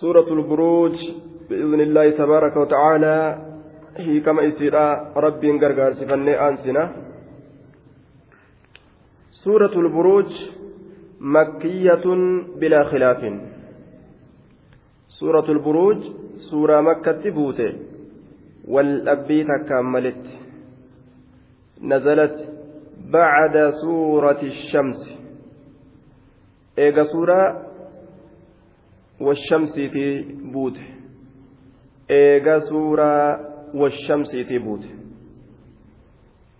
سورة البروج بإذن الله تبارك وتعالى هي كما يسيرا ربي غرغار سفني أنسنا. سورة البروج مكية بلا خلاف. سورة البروج سورة مكة بوته والأبي تكملت. نزلت بعد سورة الشمس. إيجا سورة والشمس في بوته. إيجا سورة والشمس في بوته.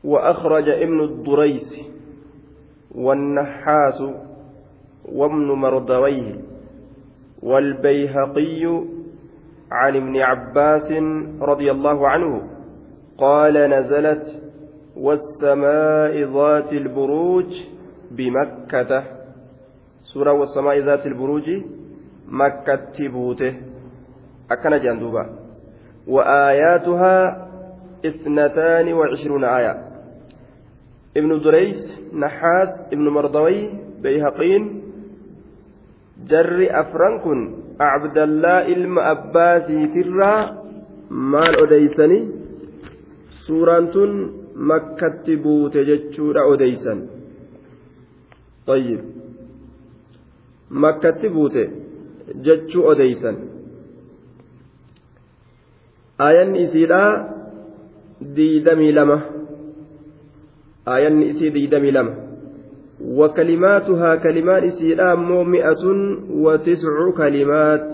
وأخرج ابن الدريس والنحاس وابن مردويه والبيهقي عن ابن عباس رضي الله عنه قال نزلت والسماء ذات البروج بمكة. سورة والسماء ذات البروج مكة تبوته أكن جندوبا وآياتها اثنتان وعشرون آية ابن دريس نحاس ابن مرضوي بيهقين jarri afran kun abdallaa ilma abbaasiitirraa maal odeysanii suuraan tun makkatti buute jechuudha odeysan طيب makkatti buute jechuu odeysan aayanni isiidha diidamii lama aayanni isii diidamii lama وكلماتها كلمات إسيلا مو مئة وتسع كلمات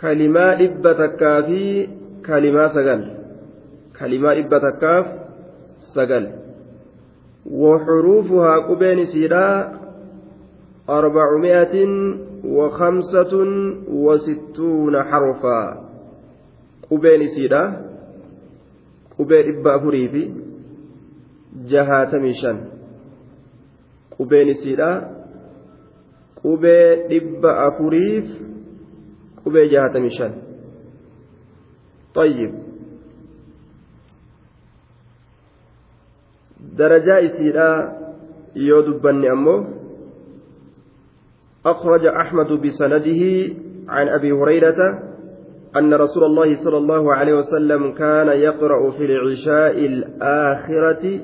كلمات إبتكا في كلمات سجل كلمات إبتكاف سجل وحروفها قبين إسيلا أربعمائة وخمسة وستون حرفا قبين إسيلا قبين إبا فريفي جهاتمي شن qubeen isiidha qubee dhibba afuriif qubee jahatamii shan طيب درجة إسيرا يود بني أمه أخرج أحمد بسنده عن أبي هريرة أن رسول الله صلى الله عليه وسلم كان يقرأ في العشاء الآخرة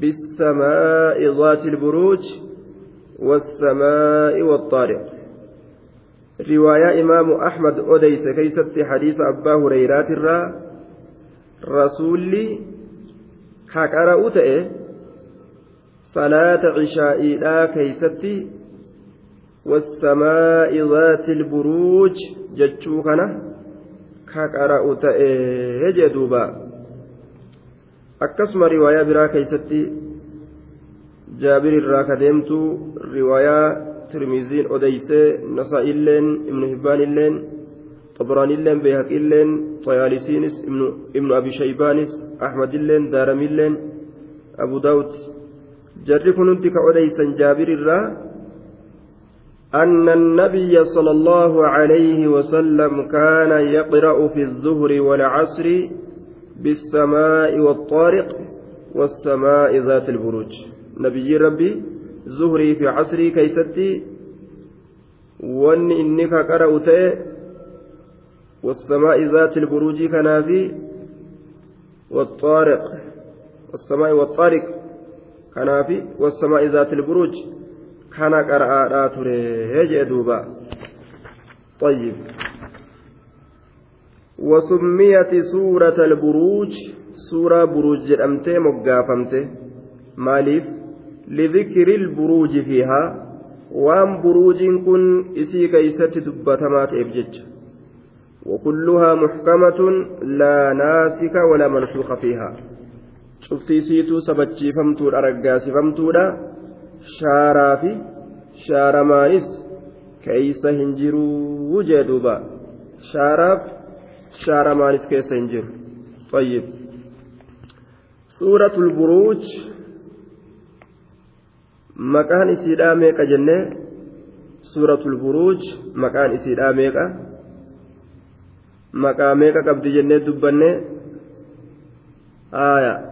بالسماء ذات البروج والسماء والطارق. رواية إمام أحمد أديس كيست حديث أبا هريرات الرا رسولي كاكارا أتئ صلاة عشاء لا كيستي والسماء ذات البروج جتشوكنا كاكارا أتئ جدوبا akkasuma riwaayaa biraa keeysatti jaabir irraa kadeemtu riwaayaa tirmiziin odeysee nasaa'illeen ibnu hibbaanilleen xabraanilleen beehaqilleen xayaalisiinis ibnu abi shaybaanis ahmadilleen daaramilleen abu daawud jarri kun hundi ka odeysan jaabir irraa أن النبي صلى الله عليه وسلم كان يقرأ في الظهر والعصر بالسماء والطارق والسماء ذات البروج. نبي ربي زهري في عصري كيستي واني إنك قرأت والسماء ذات البروج كنافي والطارق والسماء والطارق كنافي والسماء ذات البروج. كان قرأ تري دوبا طيب وسميت سورة البروج سورة بروج جرمتي مقافمتي ماليف لذكر البروج فيها وان بروج كن اسي كيست دبتمات ابجج وكلها محكمة لا ناسك ولا منسوخ فيها شفتي سيتو سبتشي فمتو أرقاسي فمتو شارا في شارا مانس كيس هنجرو وجدوبا شاراف شارمانس كيس هنجر طيب سورة البروج مكان إسيدا ميكا جنة سورة البروج مكان إسيدا ميكا مكان ميكا قبض جنة دبنة آية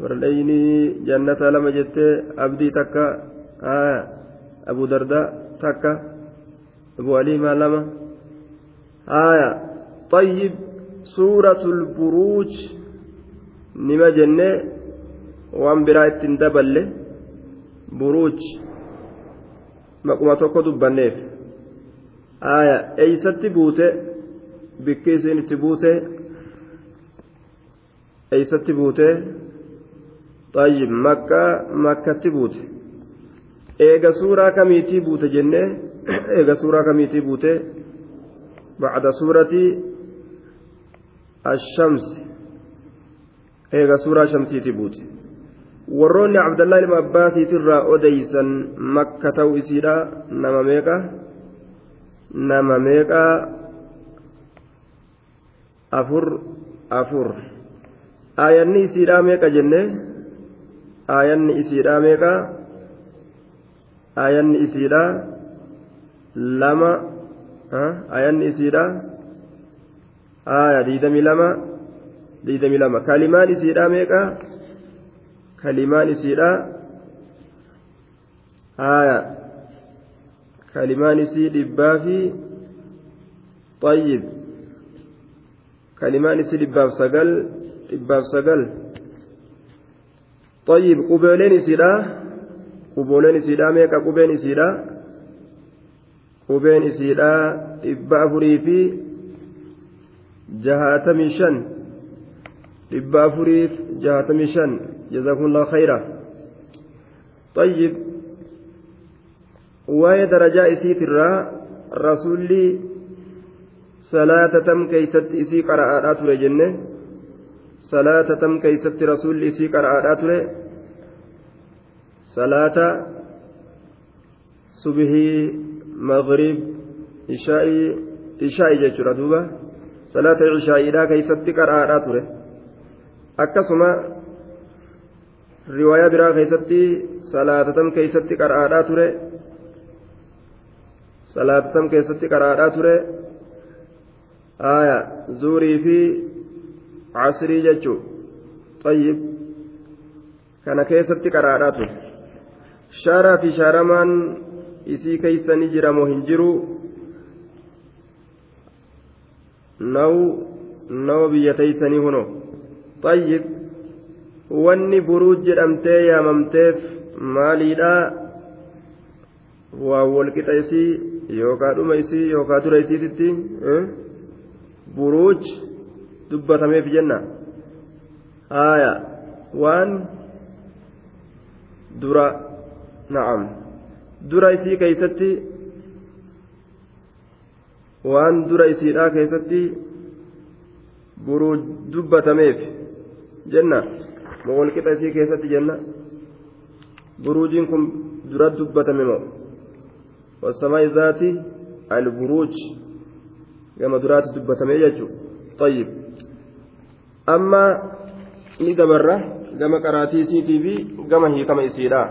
warlayni jannata lama jettee abdii takka aya abu darda takka أبو علي ما لما آية طيب سورة البروج نما جنة وان برايت دبل بروج maquma tokko dubbanneef aya eeysatti buute bikki isiin itti buute eeysatti buute طيب مكة مكة بوت إيجا سورة كميتي بوت جنة إيجا سورة كميتي بوت بعد سورة الشمس إيجا سورة شمسيتي بوت warroonni abdallaa ilma abbaasiitirraa odeysan makka ta'u isiidha nama meeqa nama meeqa afur afur aayanni isiidhaa meeqa jenne aayanni isiidhaa meeqa aayanni isiidhaa lama aayanni isiidhaa aaya diidamii lama diidamii lama kalimaan isiidhaa meeqa kalimaan isiidha haya kalimaan isii dhibbaa fi طيب kalimaan isii dhibbaaf sagal dhibbaaf sagal طيب qubeeleen isiidha qubooleen isiidha meeqa qubeen isiidha qubeen isiidha dhibba afurii fi jahaatamii shan dhibba afuriif jahaatamii shan جزاكم الله خيرا طيب waa'ee darajaa isiitirraa rasuulli salaata tam keeysatti isii qara'aadhaa ture jenne salaata tam keeysatti rasuulli isii qara'aadhaa ture salaata subhii maghrib ishaa'ii ishaa'i jechuudha duuba salaata ishaa'iidhaa keeysatti qara'aadhaa ture akkasuma riwaayaa biraa keessatti salaatatam keessatti qara'aadhaa ture salaatatam keessatti qara'aadhaa ture aya zuurii fi xayyib kana keessatti qara'aadhaa ture shaaraa fi shaaramaan isii keeysanii jiramoo hin jiru naw naw biyya teeysanii huno xayyib wanni buruuj jedhamtee yaamamteef maaliidha waa walqixa isii yookaa dhuma isii yookaa dura isiititti buruuj dubbatameef jenna haaya waan dura na'am dura isii keeysatti waan dura isiidhaa keessatti buruuj dubbatameef jenna moo qixa isii keessatti jenna buruujiin kun dura dubbatame moo wasamaa'i zaati alburuuj gama duraatti dubbatame jechuu طيب amma ni dabarra gama qaraatii isiitii fi gama hiikama isiidha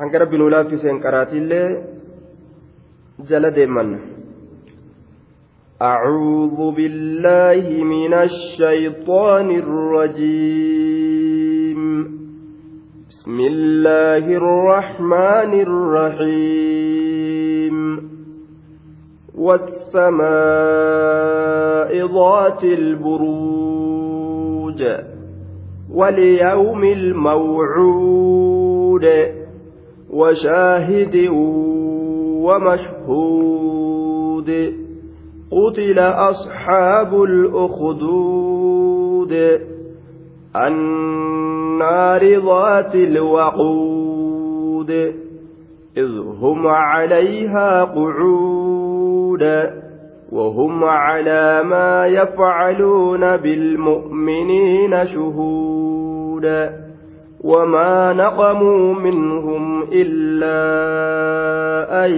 hanga rabbi nuu laaffiseen qaraatiillee jala deemanna أعوذ بالله من الشيطان الرجيم بسم الله الرحمن الرحيم والسماء ذات البروج واليوم الموعود وشاهد ومشهود قتل أصحاب الأخدود النار ذات الوقود إذ هم عليها قعود وهم على ما يفعلون بالمؤمنين شهود وما نقموا منهم إلا أن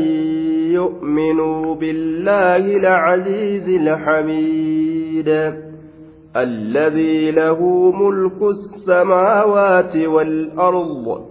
يؤمنوا بالله العزيز الحميد الذي له ملك السماوات والأرض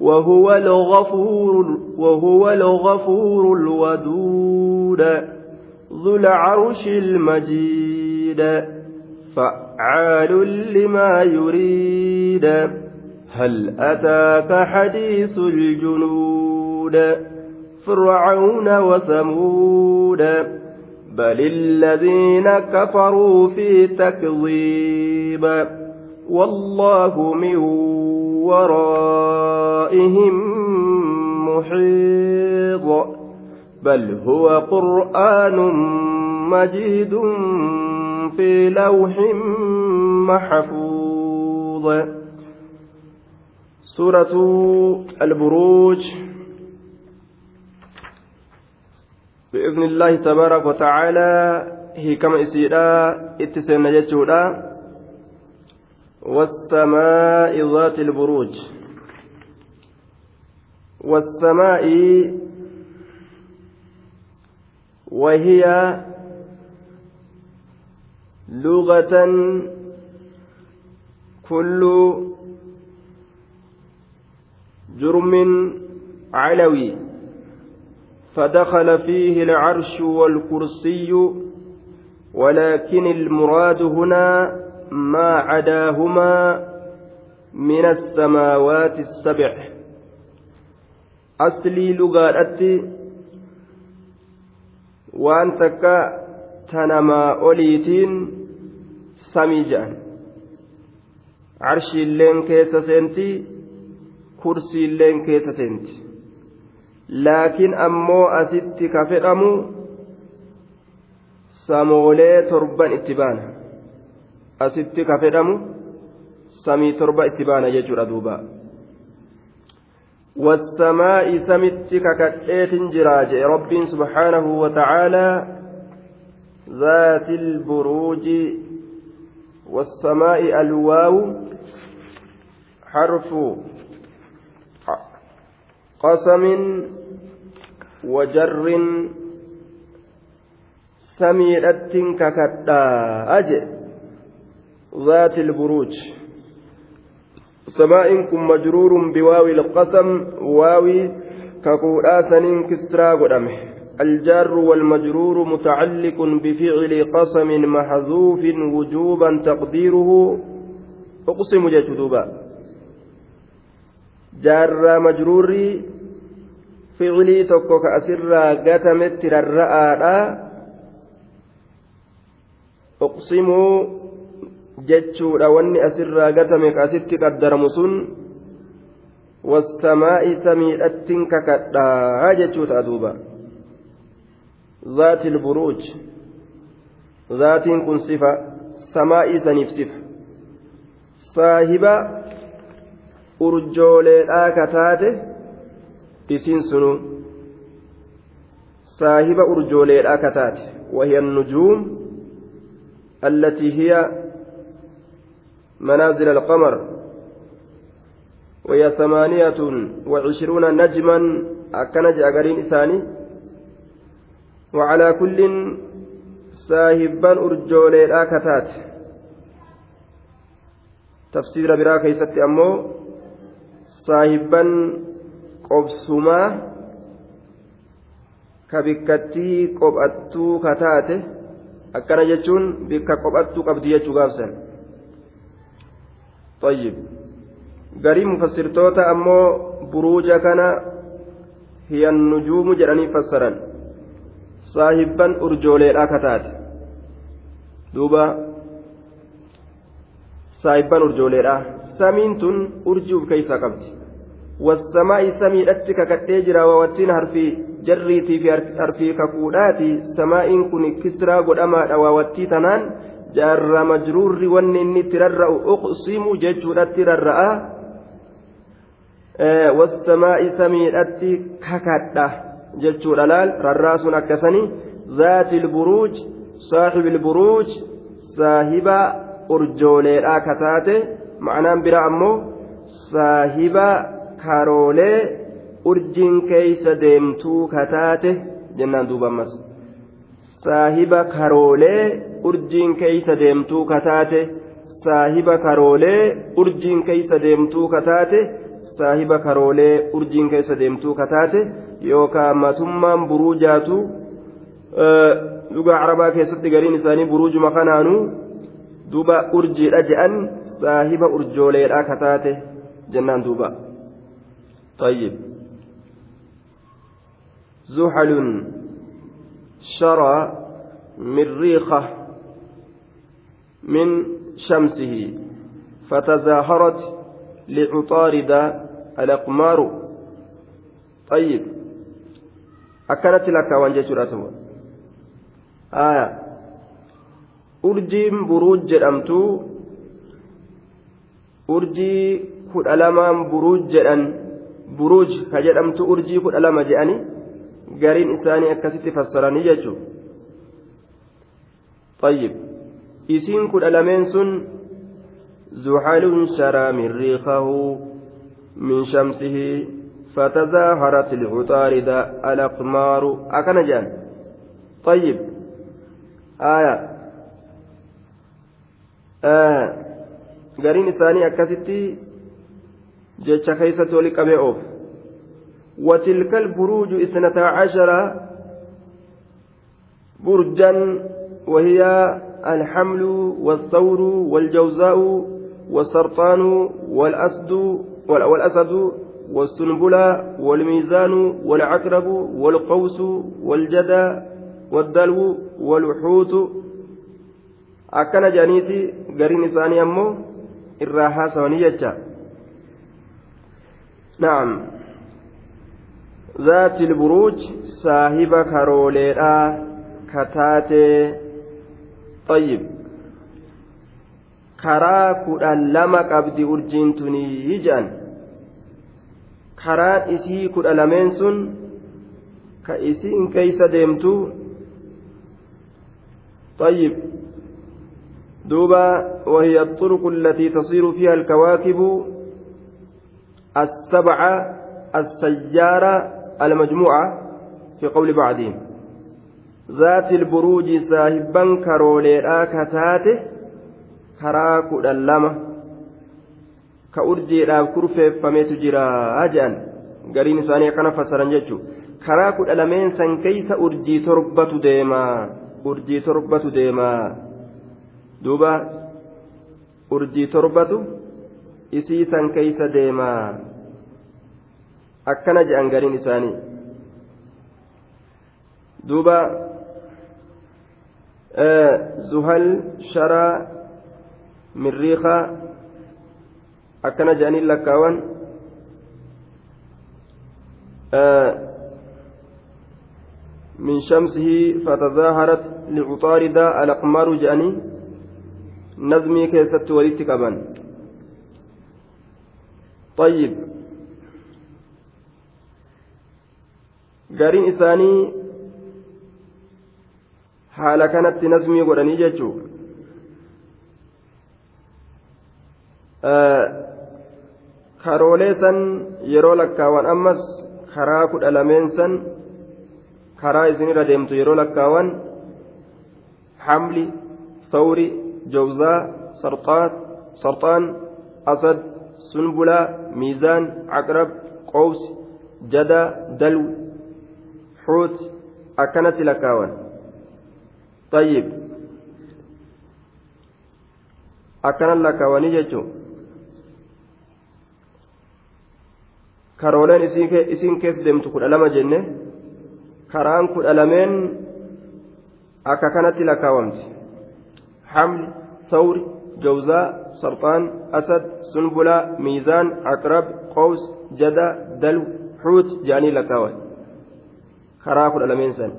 وهو الغفور وهو الغفور الودود ذو العرش المجيد فعال لما يريد. هل أتاك حديث الجنود؟ فرعون وثمود بل الذين كفروا في تكذيب. والله من ورائهم محيط. بل هو قرآن مجيد في لوح محفوظ. سورة البروج. بإذن الله تبارك وتعالى هي كما إسيرا اتسن جتشودا والسماء ذات البروج. والسماء وهي لغة كل جرم علوي. فدخل فيه العرش والكرسي ولكن المراد هنا ما عداهما من السماوات السبع أصلي لغارتي وأن تكا تنما أوليتين سميجان عرشي اللين كيس سنتي kursiilleen keessa seenti laakiin ammoo asitti ka fedhamu samoolee torban itti baana asitti ka fedhamu samii torba itti baana jechuudha duuba. والسماء سمت ككتئت جراج رب سبحانه وتعالى ذات البروج والسماء الواو حرف قسم وجر سميرة ككتا أجئ ذات البروج. سماء مجرور بواو القسم كقولا سنين كسرى قدمه. الجار والمجرور متعلق بفعل قسم محذوف وجوبا تقديره. أقسم جدوبا majruurrii ficilii tokko ka asirraa gatametti rarra'aadha uqsimuu jechuudha. Wanni asirraa gatame ka asitti qaddaramu sun wassamaa'i samiidhattiin kakadhaa jechuu ta'a duuba zaati ilburuuj zaatiin kun sifa samaa'ii saniif sifa. Saahiba urjooleedhaa ka taate isiin sunu. Saahiba urjooleedhaa ka taate wahiya nujuum allatii hiya منازل القمر وهي ثمانية وعشرون نجما أكنج أقرين إساني وعلى كل ساهبا أرجولي الآكتات تفسير برا كيست أمو saahibban qobsumaa ka bikkattii qophattuu ka taate akkana jechuun bikka qophattuu qabdi jechuu gaafsan طيب garii mufassirtoota ammoo buruuja kana hiya nujuumu jedhanii fassaran saahibban urjooleedha ka taate duuba saahibban urjooleedha samiin tun urjii uf keeysaa qabdi والسماء سميدت ككتي جرا ووتين حرفي جريتي في حرفي ككوداتي سماء كن كسرى قدما jaarra majruurri wanni inni itti rarra'u uqsimu jechuudhatti rarra'a. Wasamaa'i samiidhatti kakadha jechuudha laal. Rarraa sun akkasanii zaati ilburuuj saaxibi ilburuuj saahiba urjooleedhaa kataate. Ma'anaan biraa ammoo saahiba karoolee urjiin keeysa deemtuu kataate. Jennaan duubamas saahiba karoolee urjiin keeysa deemtuu kataate saahiba karoolee urjiin keeysa deemtuu kataate saahiba karoolee urjiin keeysa deemtuu kataate yookaan matummaan buruujaatu dhugaa carabaa keessatti gariin isaanii buruujuma kanaanuu duuba urjiidha je'an saahiba urjooleedha kataate jennaan duuba. طيب زحل شرى مريخة من شمسه فتزاهرت لعطارد الأقمار طيب أكنت لك وانجة آية buruuj jedhamtu urjii kudha lamaan buruuj jedhan buruuj ka jedhamtu urjii kudha lama je'ani gariin isaanii akkasitti fassaranii jechuun طيب isiin kudha lameen sun زحل شرى مريخه من شمسه فتظاهرت العطارد الأقمار أكن جان طيب آية آه قرين الثاني أكستي wali qabee oof وتلك البروج اثنتا عشر برجا وهي الحمل والثور والجوزاء والسرطان والأسد والأسد والسنبلة والميزان والعقرب والقوس والجدى والدلو والحوت أكن جانيتي قرين ثاني أمو الراحة سونية نعم. ذات البروج صاحب كاروليرا كتاتي طيب karaa kudhan lama qabdi urjiin tunii jedhan karaan isii kudha lameen sun ka isiin keeysa deemtu طيب دوبا وهي الطرق التي تصير فيها الكواكب السبعة السيارة المجموعة في قول بعضهم ذات البروج صاحبا كروليرا كتاته كراك اللمة كأرجيدhaaf kurfeeffameetu jira jedhan gariin isaanii akkana fassaran jechuun karaa kudha lameen san keeysa urjii torbatu deema urjii torbatu deema duuba urjii torbatu isii san keeysa deema akkana jedhan gariin isaanii duuba zuhal sharaa mirriiqa akkana jedhanii lakkaawan من شمسه فتظاهرت لعطارد الأقمار جاني نظمي كيست وليت كمان طيب gariin isaanii haala kanatti nazmii godhanii jechuu karoolee san yeroo lakkaawan ammas karaa kudha lameen san karaa isinirra deemtu yeroo lakkaawan hamli thawri jawzaa sarxaan asad sunbulaa miizaan caqrab qowsi jada dalw xuut akkanatti lakkaawan tayyib akkanan lakkaawanii jechuun karooleen isiin keessa deemtu kudha lama jenne karaan kudha lameen akka kanatti lakkaawamti hamli thawri جوزاء سرطان أسد سنبلة ميزان عقرب قوس جدة دلو حوت جاني karaa kudha lameen san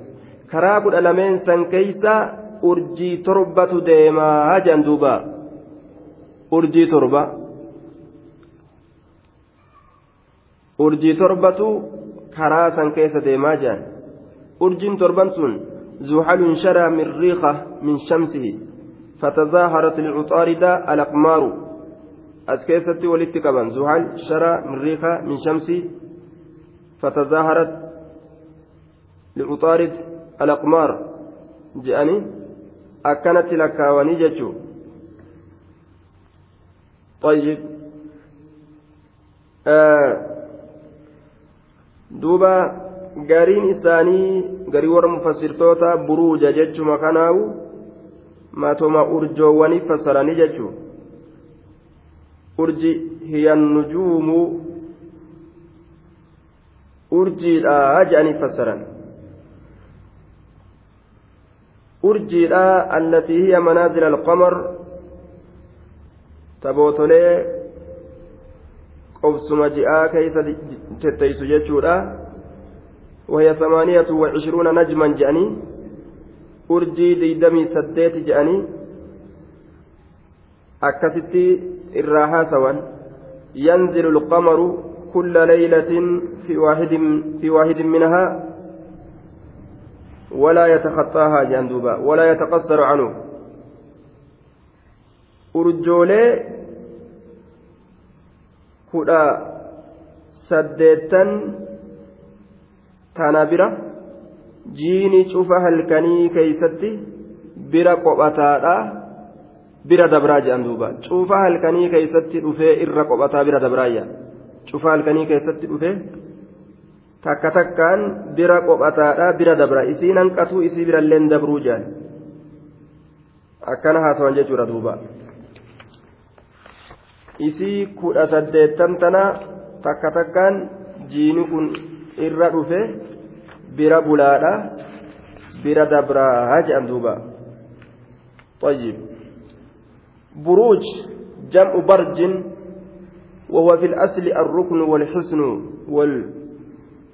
karaa kudha lameen san keeysa urjii torbatu deemaa jedhan duuba urjii torba urjii torbatu karaa san keessa deemaa jedhan urjiin torban sun زحل شرى من ريقة من شمسه فتظاهرت للعطارد الأقمار أسكيست ولتكبا زحل شرى من من شمسه فتظاهرت لعطارد الأقمار جاءني أكنت لكاوني جتشو طيب آه دوبا gariin isaanii garii warra mufassirtoota buruuja jechuma kanaawu matoma urjoowwanii fassaranii jechuu urji hiyan nujuumu urjiidha jedhanii fassaran Urjiidha allatii hiya manaazila alqamar. Tabootolee qobsuma ji'aa keeysa tetteeysu jechuudha. وهي ثمانية وعشرون نجما جأني أرجي ديدمي سديت جأني أكستي الراحة سوا ينزل القمر كل ليلة في واحد في واحد منها ولا يتخطاها جندوبا ولا يتقصر عنه أرجولي كدا سديتن tana bira jiini cufa halkanii keeysatti bira qophataadha bira dabraa jedhan duuba cufa halkanii keeysatti dhufee irra qophataa bira dabraayya cufa halkanii keessatti dhufee takka takkaan bira qophataadha bira dabra isiin hanqatuu isii biralleen dabruu jedhan akkana haasawan jechuudha duuba isii kudha saddeettan tana takka takkaan jiini kun irra dhufe bira bulaadha bira dabraa jedhan duuba طيب بروج جمع برج وهو في الأصل الركن والحسن وال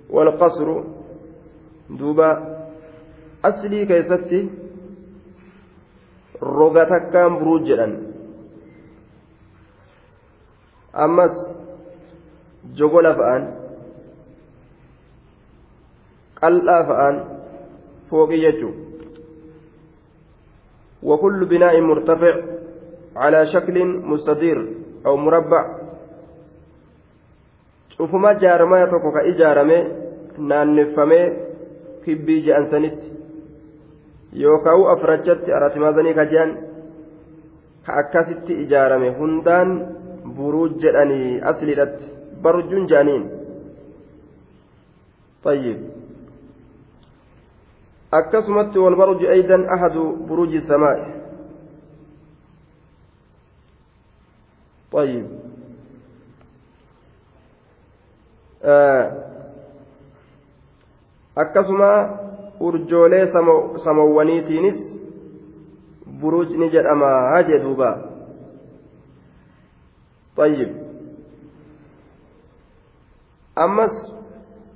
والقصر. دوبا أصلي كيستي. رغتك كان بروج أمس فأن qal'aa fa'aan fooqii jechuun وكل بناء مرتفع على شكل مستدير أو مربع. شوفما جارما يتوكو كإجارمي نانفمي كبي جأن سنت يوكاو أفرجت أراتمازني كجان كأكاست إجارمي هندان بروج جأني أسلت برج جانين طيب akkasumatti walbarji aydan ahadu buruuji samaa'i طيب akkasuma urjoolee samawwaniitiinis buruujni jedhama jee duuba طيب ammas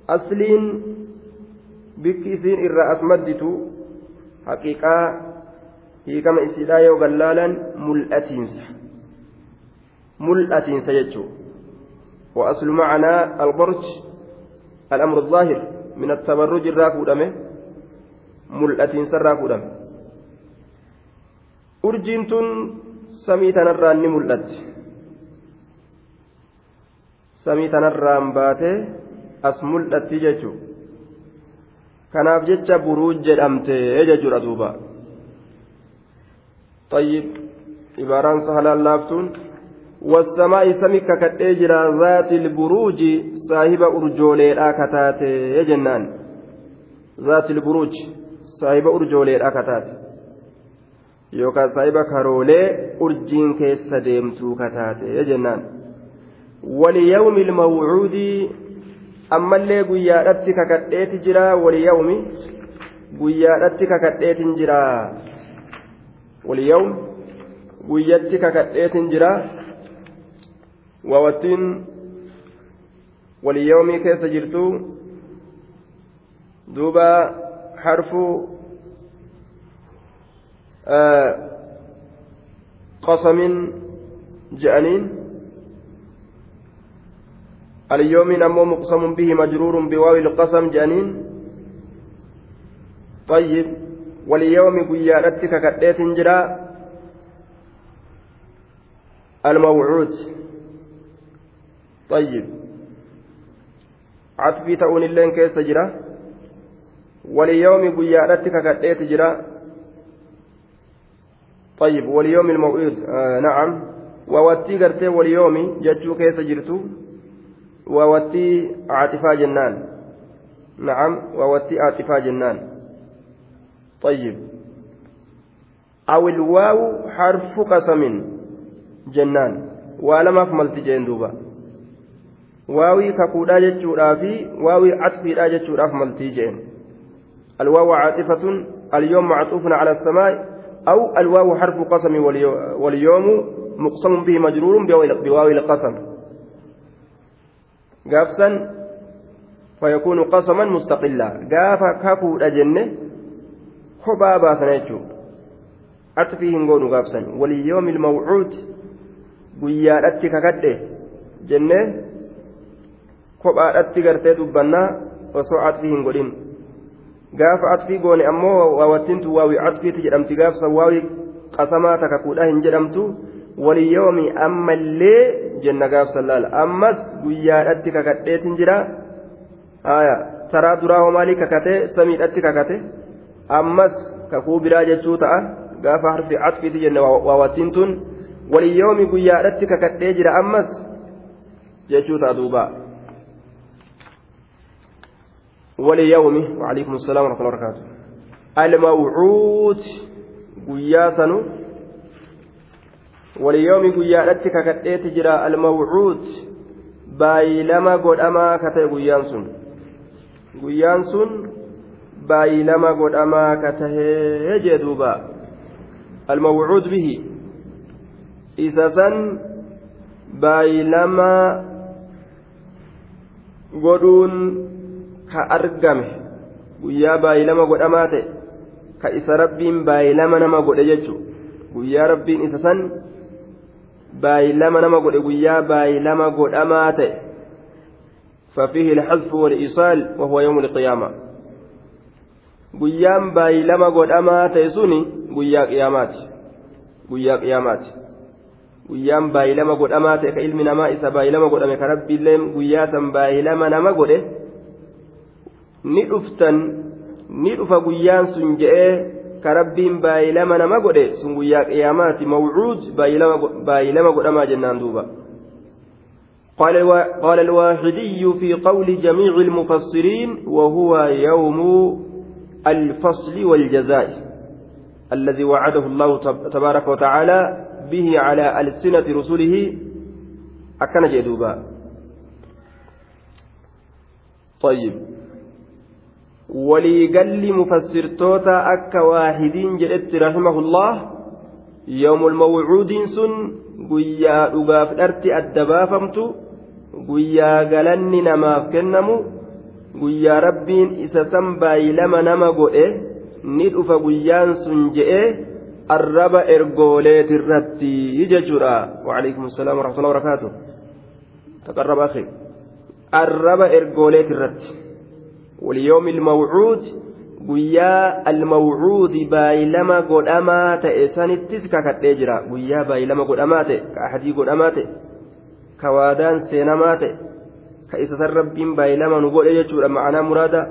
asliin bikki isiin irraa as madditu haqiiqaa hiikama isiidhaa yoo gallaalan mul'atiinsa mul'atiinsa jechuu وأصل معنى البرج الأمر الظاهر من التبرج الراكو دمه ملأتين سراكو دمه أرجين تن سمي تنرى ملأت سمي تنرى باتي أس ملأت ججو kanaaf jecha buruuj jedhamte jechuudha duuba طيب عباران سهلان لافتون والسماء سمك كتيجرا ذات البروج صاحب أرجولي كتات جنان. ذات البروج صاحب أرجولي كتات. يوكا صاحب كارولي أرجين كيس ديمتو كتات جنان. وليوم الموعود ammallee guyyaadhatti kakadheeti jira waliyawmi guyyaadhatti kakadheetin jira waliyawm guyyatti kakadheetin jira waawattiin waliyyoomii keessa jirtu duuba harfuu qasamin je'aniin اليوم أمو مقسم به مجرور بواو القسم جأنين. طيب واليوم قيادتك كديت جرا. الموعود. طيب عطفي تؤون اللين كيس جرا واليوم قيادتك كديت جرا طيب واليوم الموعود آه نعم وواتي قرتي واليوم جتشو كيس جرتو ووتي عاطفة جنان نعم ووتي عاطفة جنان طيب أو الواو حرف قسم جنان ولما فملت جين واوي كقودا جتشورا في واوي عطفي جتشورا فملت جين الواو عاطفة اليوم معطوف على السماء أو الواو حرف قسم واليوم مقسم به مجرور بواو القسم qasaman mustaqillaa gaafa kakuudha jenne kophaa baasana jechuudha atfii hin goonu gaafsan waliyyoomil mawcuud guyyaadhatti kakadhe jennee kophaadhatti gartee dubbannaa osoo atfii hin godhin. Gaafa atfii goone ammoo waawattintu waawii atfiiti jedhamti. Gaafsa waawii qasamaa takakuudha hin jedhamtu waliyoomi ammallee jenna gaafsan laala. Ammas guyyaadhatti kakadheetin jira. Taraa duraa hoo maalii kakate samiidhatti kakate. Ammas kakuu biraa jechuu ta'a. Gaafa harfi atfiiti jenne waawattiin tun waliyoomi guyyaadhatti kakadhee jira ammas jechuu ta'a duuba waliyoomi waalaikum salaam wa rahmatullahi wa barakatuh almawcuud guyyaa sanu waliyoomi guyyaadhatti kakadheeti jira almawcuud baay'ilama godhamaa ka ta'e guyyaan sun guyyaan sun baay'ilama godhamaa ka tahee jee duuba ka argame guyyaa baay'ilama godhamaa ta'e ka isa rabbiin baay'ilama nama godhe jechuudha guyyaa rabbiin isa san baay'ilama nama godhe guyyaa baay'ilama godhamaa ta'e ففيه الحذف والإيصال وهو يوم القيامة guyyaan baay'ilama godhamaa ta'e suni guyyaa qiyaamaati guyyaa qiyaamaati guyyaan baay'ilama godhamaa ta'e ka ilmi namaa isa baay'ilama godhame ka rabbiillee guyyaa san baay'ilama nama godhe ni dhuftan ni dhufa guyyaan sun je'ee ka rabbiin baay'ilama nama godhe sun guyyaa qiyaamaati mawcuud baay'ilama godhamaa jennaan duuba قال الواحدي في قول جميع المفسرين وهو يوم الفصل والجزاء الذي وعده الله تبارك وتعالى به على ألسنة رسله أكن جدوبا طيب waliigalli mufassirtoota akka waahidiin jedhetti rahimahullah yoomul mawcuudiin sun guyyaa dhugaaf dharti adda baafamtu guyyaa galanni namaaf kennamu guyyaa rabbiin isa san baay'ilama nama godhe ni dhufa guyyaan sun je'ee arraba ergooleetirratti jechuudha waalaikum salaam warahmatullahi wabarakaatu taqarraba akhi. Arraba ergooleetirratti واليوم الموعود guyyaa almawcuudi baay'ilama godhamaa ta'e sanittis kakadhee jira guyyaa baay'ilama godhamaa ta'e ka ahadii godhamaa ta'e ka waadaan seenamaa ta'e ka isa san rabbiin baay'ilama nu godhe jechuudha ma'anaa muraada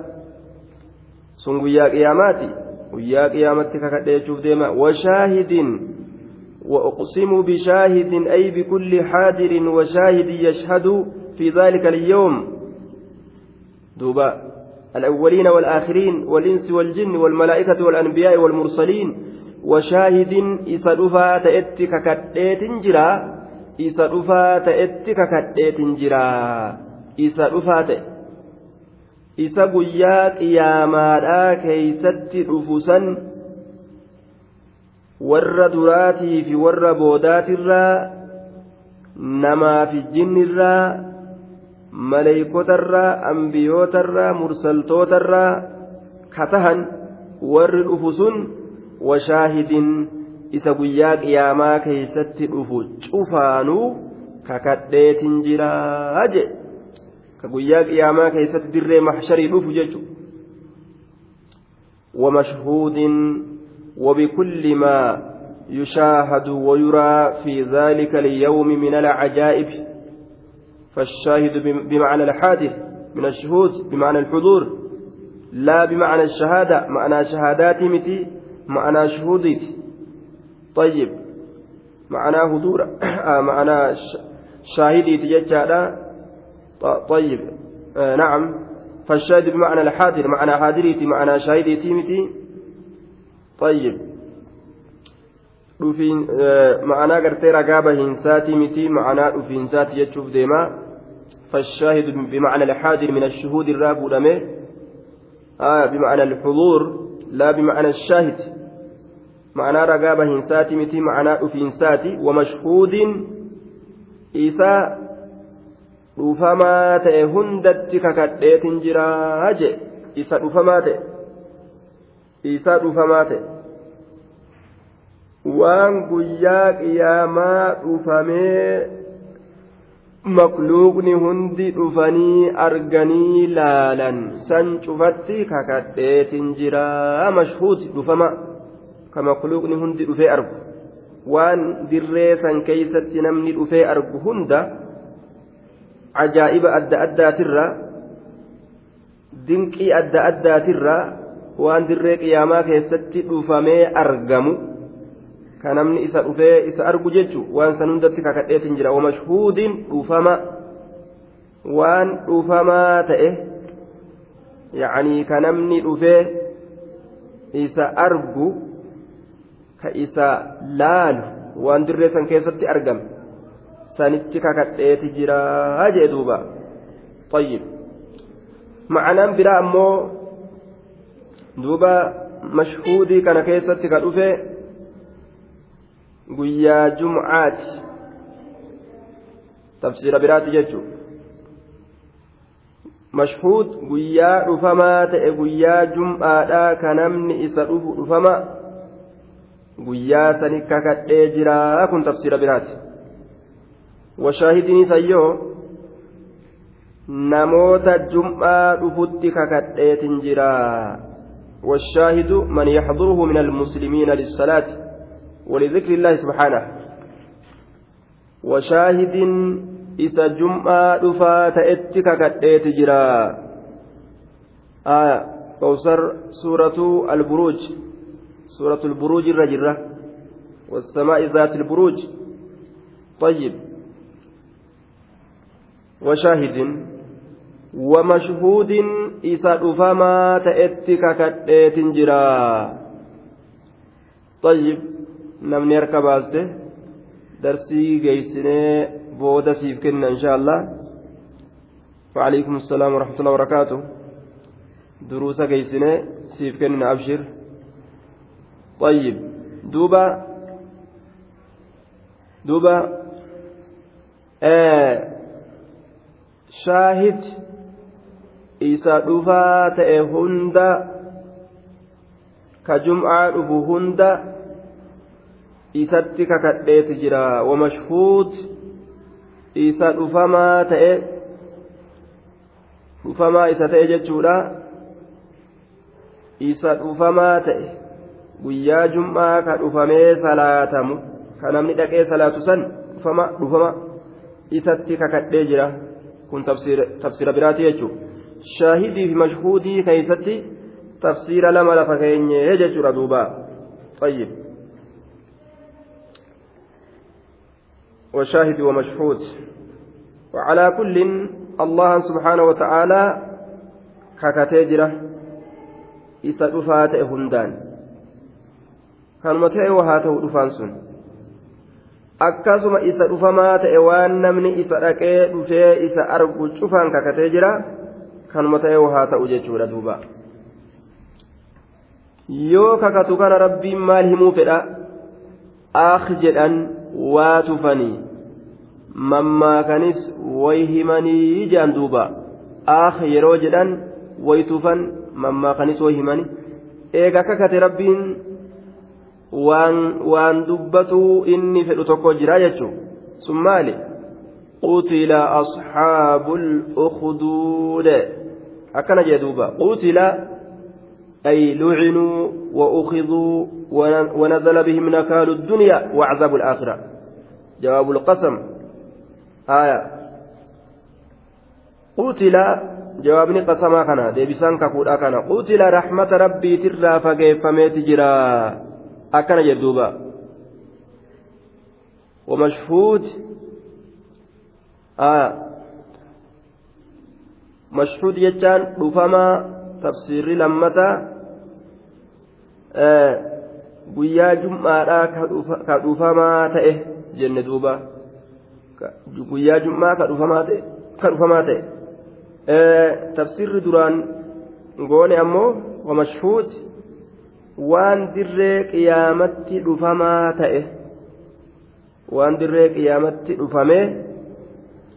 sun guyyaa qiyaamaati guyyaa qiyaamatti kakadhee jechuuf deema washaahidin وأقسم بشاهد أي بكل حاضر وشاهد يشهد في ذلك اليوم دوبا الأولين والآخرين والإنس والجن والملائكة والأنبياء والمرسلين وشاهد إذا دفا تأتك كتئت جرا إذا دفا تأتك كتئت جرا إذا دفا إذا قيا قياما كيست رفوسا warra duraatii fi warra boodaatirraa namaa fi jinnirraa maleeykotarraa ambiyootarraa mursaltootarraa katahan warri dhufu sun washaahidin isa guyyaa qiyaamaa keeysatti dhufu cufaanuu kakadheetin jiraa je ka guyyaa qiyaamaa keeysatti dirree maxsharii dhufu jechu ومشهود وبكل ما يشاهد ويرى في ذلك اليوم من العجائب فالشاهد بمعنى الحادث من الشهود بمعنى الحضور. لا بمعنى الشهادة معنى شهادات متي معنى شهوديت طيب معنى حضور آه معنى شاهدي تججالا طيب آه نعم. فالشاهد بمعنى الحاضر معنى حاضريتي معنى شاهديتي متي. طيب dhufiin ma'anaa gartee ragaa bahiinsaati miti ma'anaa dhufiinsaati deema فالشاهد بمعنى الحاضر من الشهود الراب لمه. آه بمعنى الحضور لا بمعنى الشاهد. معنى رقابة هنساتي متي معنى أفينساتي ومشهود إيسا dhufamaa ta'e hundatti kakadheetin jiraa je isa dhufamaa ta'e isa dhufamaa ta'e waan guyyaa qiyaamaa makluuqni hundi dhufanii arganii laalan. San cufatti kakadheetin jiraa mashhuud dhufama. Ka makluuqni hundi dhufee argu. Waan dirree san keeysatti namni dhufee argu hunda ajaa'iba adda addaatirra dinqii adda addaatirra waan dirree qiyaamaa keessatti dhufamee argamu ka namni isa dhufee isa argu jechu waan san hundatti kakadheetin jira wamashhuudin dhufama waan dhufamaa ta'e yacanii ka namni dhufee isa argu ka isa laalu waan dirree san keessatti argame sanitti kakadheeti jiraa jee duuba طيب biraa ammoo duuba mashhuudii kana keessatti ka dhufe jechuu mashhuud guyyaa dhufamaa ta'e guyyaa jum'aadhaa ka namni isa dhufu dhufama guyyaa sani kakadhee jiraa kun tafsiira biraati washaahidini sayyoo namoota jum'aa dhufutti kakadheetin jiraa والشاهد من يحضره من المسلمين للصلاة ولذكر الله سبحانه. وشاهد إذا جمعة دفا تأتك كتئت جرا. آية كوثر سورة البروج. سورة البروج الرجرة والسماء ذات البروج. طيب. وشاهد ومشهود إذا دفما تأتك كتئت جرا. طيب. Namni harka baaste darsii geeysinee booda siif kenna insha allah وعليكم السلام ورحمة الله وبركاته دروس جيسنا سيف كنا أبشر طيب دوبا دوبا آه شاهد إيسا دوفا تأه هندا كجمعة دفو هندا isatti kakadheeti jira. Wamashhuud isa dhufamaa ta'e dhufamaa isa ta'e jechuudha. Isa dhufamaa ta'e guyyaa jum'aa ka dhufamee salaatamu ka namni dhaqee salaatu san dhufama dhufama isatti kakadhee jira. Kun tafsira biraati jechuudha. Shaahidii fi mashhuudii keessatti tafsira lama lafa keenye jechuudha duubaa xayyib. وشاهد ومشهود وعلى كل الله سبحانه وتعالى ككتجرة إذا دفات هندان كان متى وهاته دفانسون akkasuma isa dhufamaa ta'e waan namni isa dhaqee dhufee isa argu cufaan kakatee jira kanuma ta'e haa ta'u jechuudha duuba yoo kakatu kana rabbiin maal himuu fedha aak jedhan waa tufanii mammaakanis way himanii jedhan duuba. Aak yeroo jedhan way tufan mammaakanis way himanii. Eega kakate rabbiin waan dubbatuu inni fedhu tokko jira jechuun. Sun maali? Qutila asxaabul ukhduud. Akkana jee duuba. Qutila أي لعنوا وأخذوا ونزل بهم نكال الدنيا وعذاب الآخرة جواب القسم آية قتل jawaabni qasamaa kana deebisaan kakuudha kana qutila raxmata rabbiitirraa fageeffameeti jira akkana jedhuuba ومشهود آه مشهود يجان رفما tafsiirri lammataa guyyaa jum'aadhaa ka dhufamaa ta'e jenne duuba. Guyyaa jum'aa ka dhufamaa ta'e tafsiirri duraan goone ammoo wamashhuuti waan dirree qiyaamatti dhufamaa ta'e waan dirree qiyaamatti dhufamee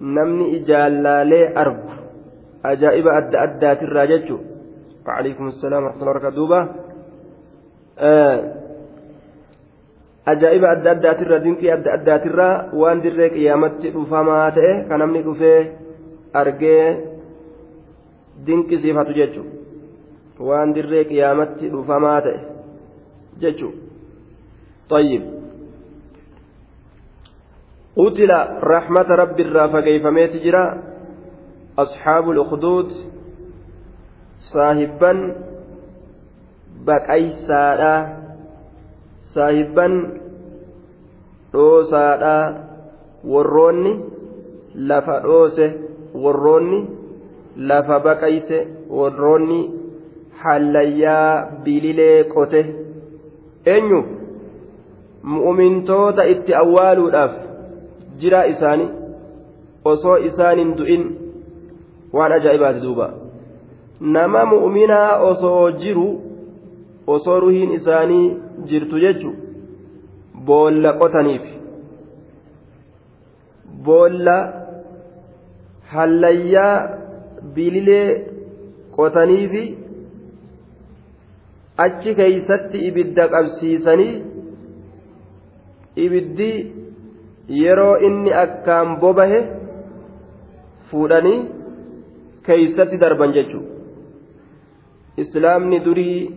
namni ijaallaalee argu. Ajaa'iba adda addaatirraa jechuudha. وعليكم السلام ورحمة الله وبركاته دوبا ajaa'iba adda addaatirra dinqii adda addaatirra waan dirree qiyaamatti dhufamaa ta'e kan namni dhufee argee dinqisiifatu jechuun waan dirree qiyaamatti dhufamaa ta'e jechuun طيب قتل رحمة رب الرافع كيف ميت جرا أصحاب الأخدود saahibban baqaysaadha saahibban dhoosaadha warroonni lafa dhoose warroonni lafa baqayse warroonni hallayyaa bililee qote eenyu mu'umintoota itti awwaaluudhaaf jiraa isaanii osoo isaan hin du'in waan ajaa'ibaati duuba nama mu'minaa osoo jiru osoo ruhiin isaanii jirtu jechu boolla qotaniif. Boolla hallayyaa bililee qotaniifi achi keeysatti ibidda qabsiisanii ibiddi yeroo inni akkaan bobahe fuudhanii keeysatti darban jechuudha islaamni durii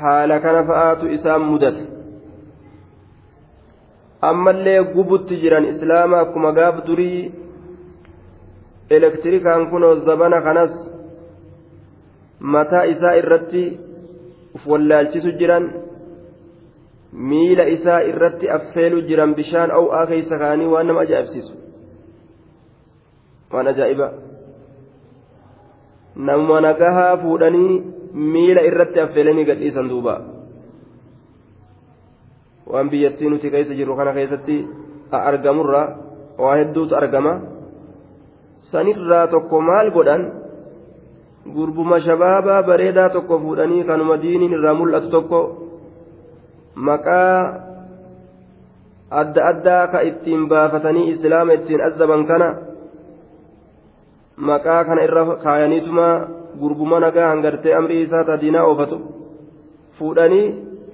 haala kana fa'aatu isaan mudate ammallee gubutti jiran islaama akkuma gaaf durii elektirikaan kunoo zabana kanas mataa isaa irratti uf wallaalchisu jiran miila isaa irratti affeelu jiran bishaan aw'aa keeysa kaanii waan nama ajaa'ibsiisu waan ajaa'iba namuma nagahaa fuudhanii miila irratti affeelanii gadhiisan duuba waan biyyattii nuti keessa jirru kana keessatti argamurra waa hedduutu argama sanirraa tokko maal godhan gurbuma shabaabaa bareedaa tokko fuudhanii kanuma diiniin irraa mul'atu tokko maqaa adda addaa ka ittiin baafatanii islaama ittiin azzaban kana maqaa kana irra kaayaniituma gurbuma nagaa hangartee amrii isaa tadiinaa oofatu. Fuudhanii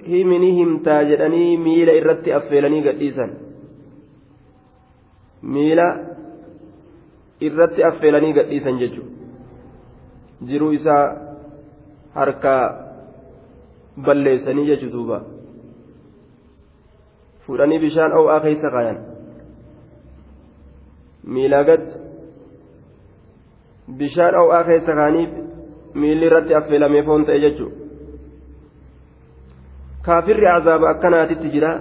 himini himtaa jedhanii miila irratti affeelanii gadhiisan. Miila irratti affeelanii gadhiisan jechuudha. Jiruu isaa harkaa balleessanii jechuudha duuba. Fuudhanii bishaan o'aa keessa kaayan. Miilaa gad bishaan o'aa keessa kaaniif miilli irratti affeelamee foon ta'e jechuudha kaafirri azaaba akkanaatitti jira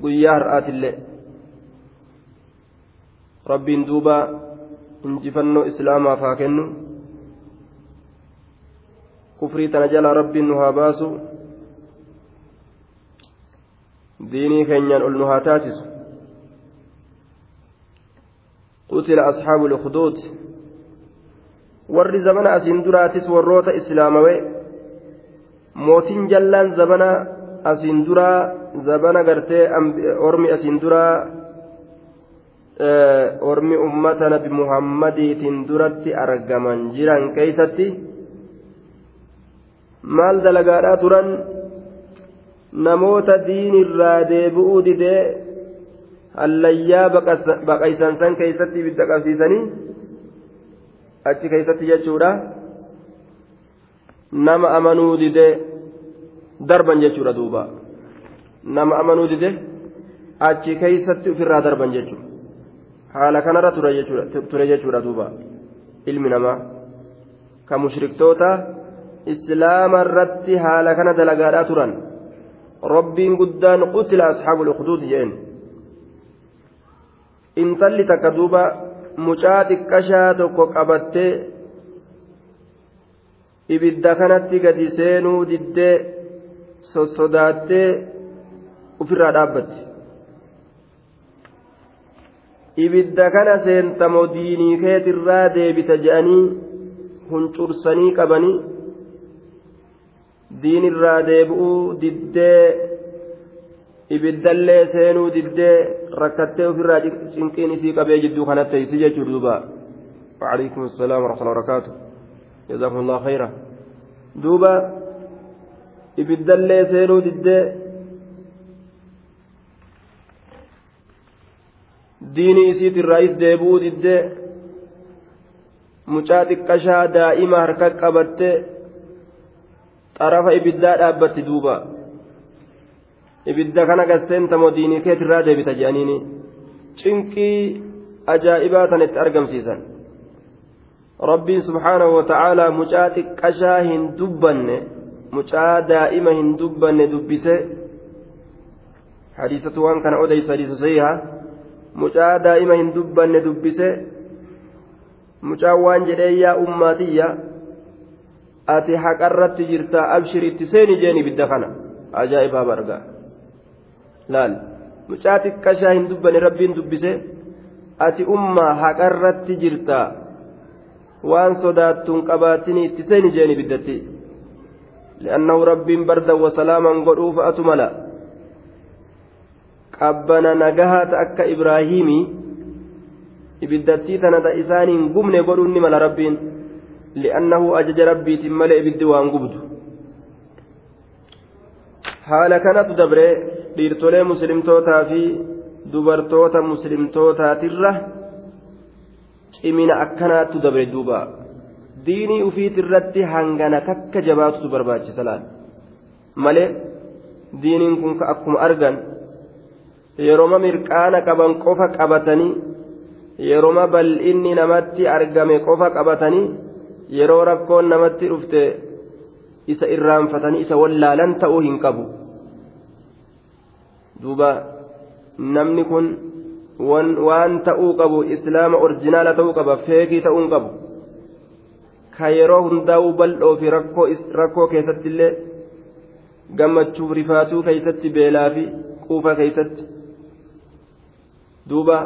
guyyaa har'aatillee rabbiin duuba injifannoo islaamaaf haa kennu kufrii tana jalaa rabbiin nu haa baasu diinii keenyaan ol nu haa taasisu قتل أصحاب الأخدود warri zabana asiin duraatis warroota islaamawee mootiin jallaan zabana asiin duraa zabana gartee ormi asiin duraa ormi ummata nabi muhammadiitiin duratti argaman jiran keeysatti maal dalagaadhaa turan? Namoota diinirraa deebi'uu didee hallayyaa baqaysan san keeysatti ibidda qabsiisanii achi keeysatti jechuudha nama amanuu didee darban jechuudha duuba nama amanuu didee achi keeysatti ofirraa darban jechuudha haala kanarra ture jechuudha duuba ilmi namaa ka mushriktoota islaama irratti haala kana dalagaadhaa turan rabbiin guddaan qutila asxaabul ukhduud jeen intalli takka duuba mucaa xiqqashaa tokko qabattee ibidda kanatti gadi seenuu diddee sossodaattee ofirraa dhaabbatti ibidda kana seentamoo diinii keetirraa deebita je'anii huncursanii qabanii diinirraa deebi'uu diddee ibiddallee seenuu diddee rakkattee ofirraa cinqiin isii qabee jidduu kanatti isi jechuu duuba ورحمة الله وبركاته جزاكم الله خيرا دوبا ibiddallee seenuu diddee diinii isiitirraayis deebi'uu diddee mucaa xiqqashaa daa'ima harka qabattee xarafa ibiddaa dhaabbatti duuba ibidda kana gasteentamoo diinii keetirraa deebita jedhaniini cinqii ajaa'ibaa tan itti argamsiisan rabbiin subhaanahu wata'aalaa mucaa xiqqashaa hin dubbanne mucaa daa'ima hin dubbanne dubbise hadiisatu waan kana odeysa hadiisa sahihaa mucaa daa'ima hin dubbanne dubbise mucaan waan jedhee yaa ummaatiyya ati haqarratti jirta abshir itti seeni jeen ibidda kana ajaa'ibaa barga laal. Mucaa xiqqashaa hin dubbanne rabbiin dubbise. Ati ummaa haqarratti jirta. Waan sodaattuun qabaatini itti seeni jeen ibiddatti li'annahu rabbiin bardan wasalaaman godhuuf atu mala. Qabbana nagahaata akka ibraahiimii ibiddattii tanata isaaniin gubne godhuun mala rabbiin. Li'annahu ajaja rabbiitiin malee ibiddi waan gubdu. Haala kanatu dabree dhiirtolee muslimtootaa fi dubartoota muslimtootaatirra cimina akkanaattu dabre duuba. Diinii ufiit irratti hangana takka jabaatutu barbaachisa laal malee diiniin kun akkuma argan yerooma mirqaana qaban qofa qabatanii yerooma bal'inni namatti argame qofa qabatanii yeroo rakkoon namatti dhufte isa irraanfatanii isa wallaalan ta'uu hin qabu duuba namni kun waan ta'uu qabu islaama orjinaala ta'uu qaba feekii ta'uu qabu. Ka yeroo hundaa'uu bal'oo fi rakkoo keessatti illee gammachuuf rifaatuu keeysatti beelaa fi quufa keeysatti duuba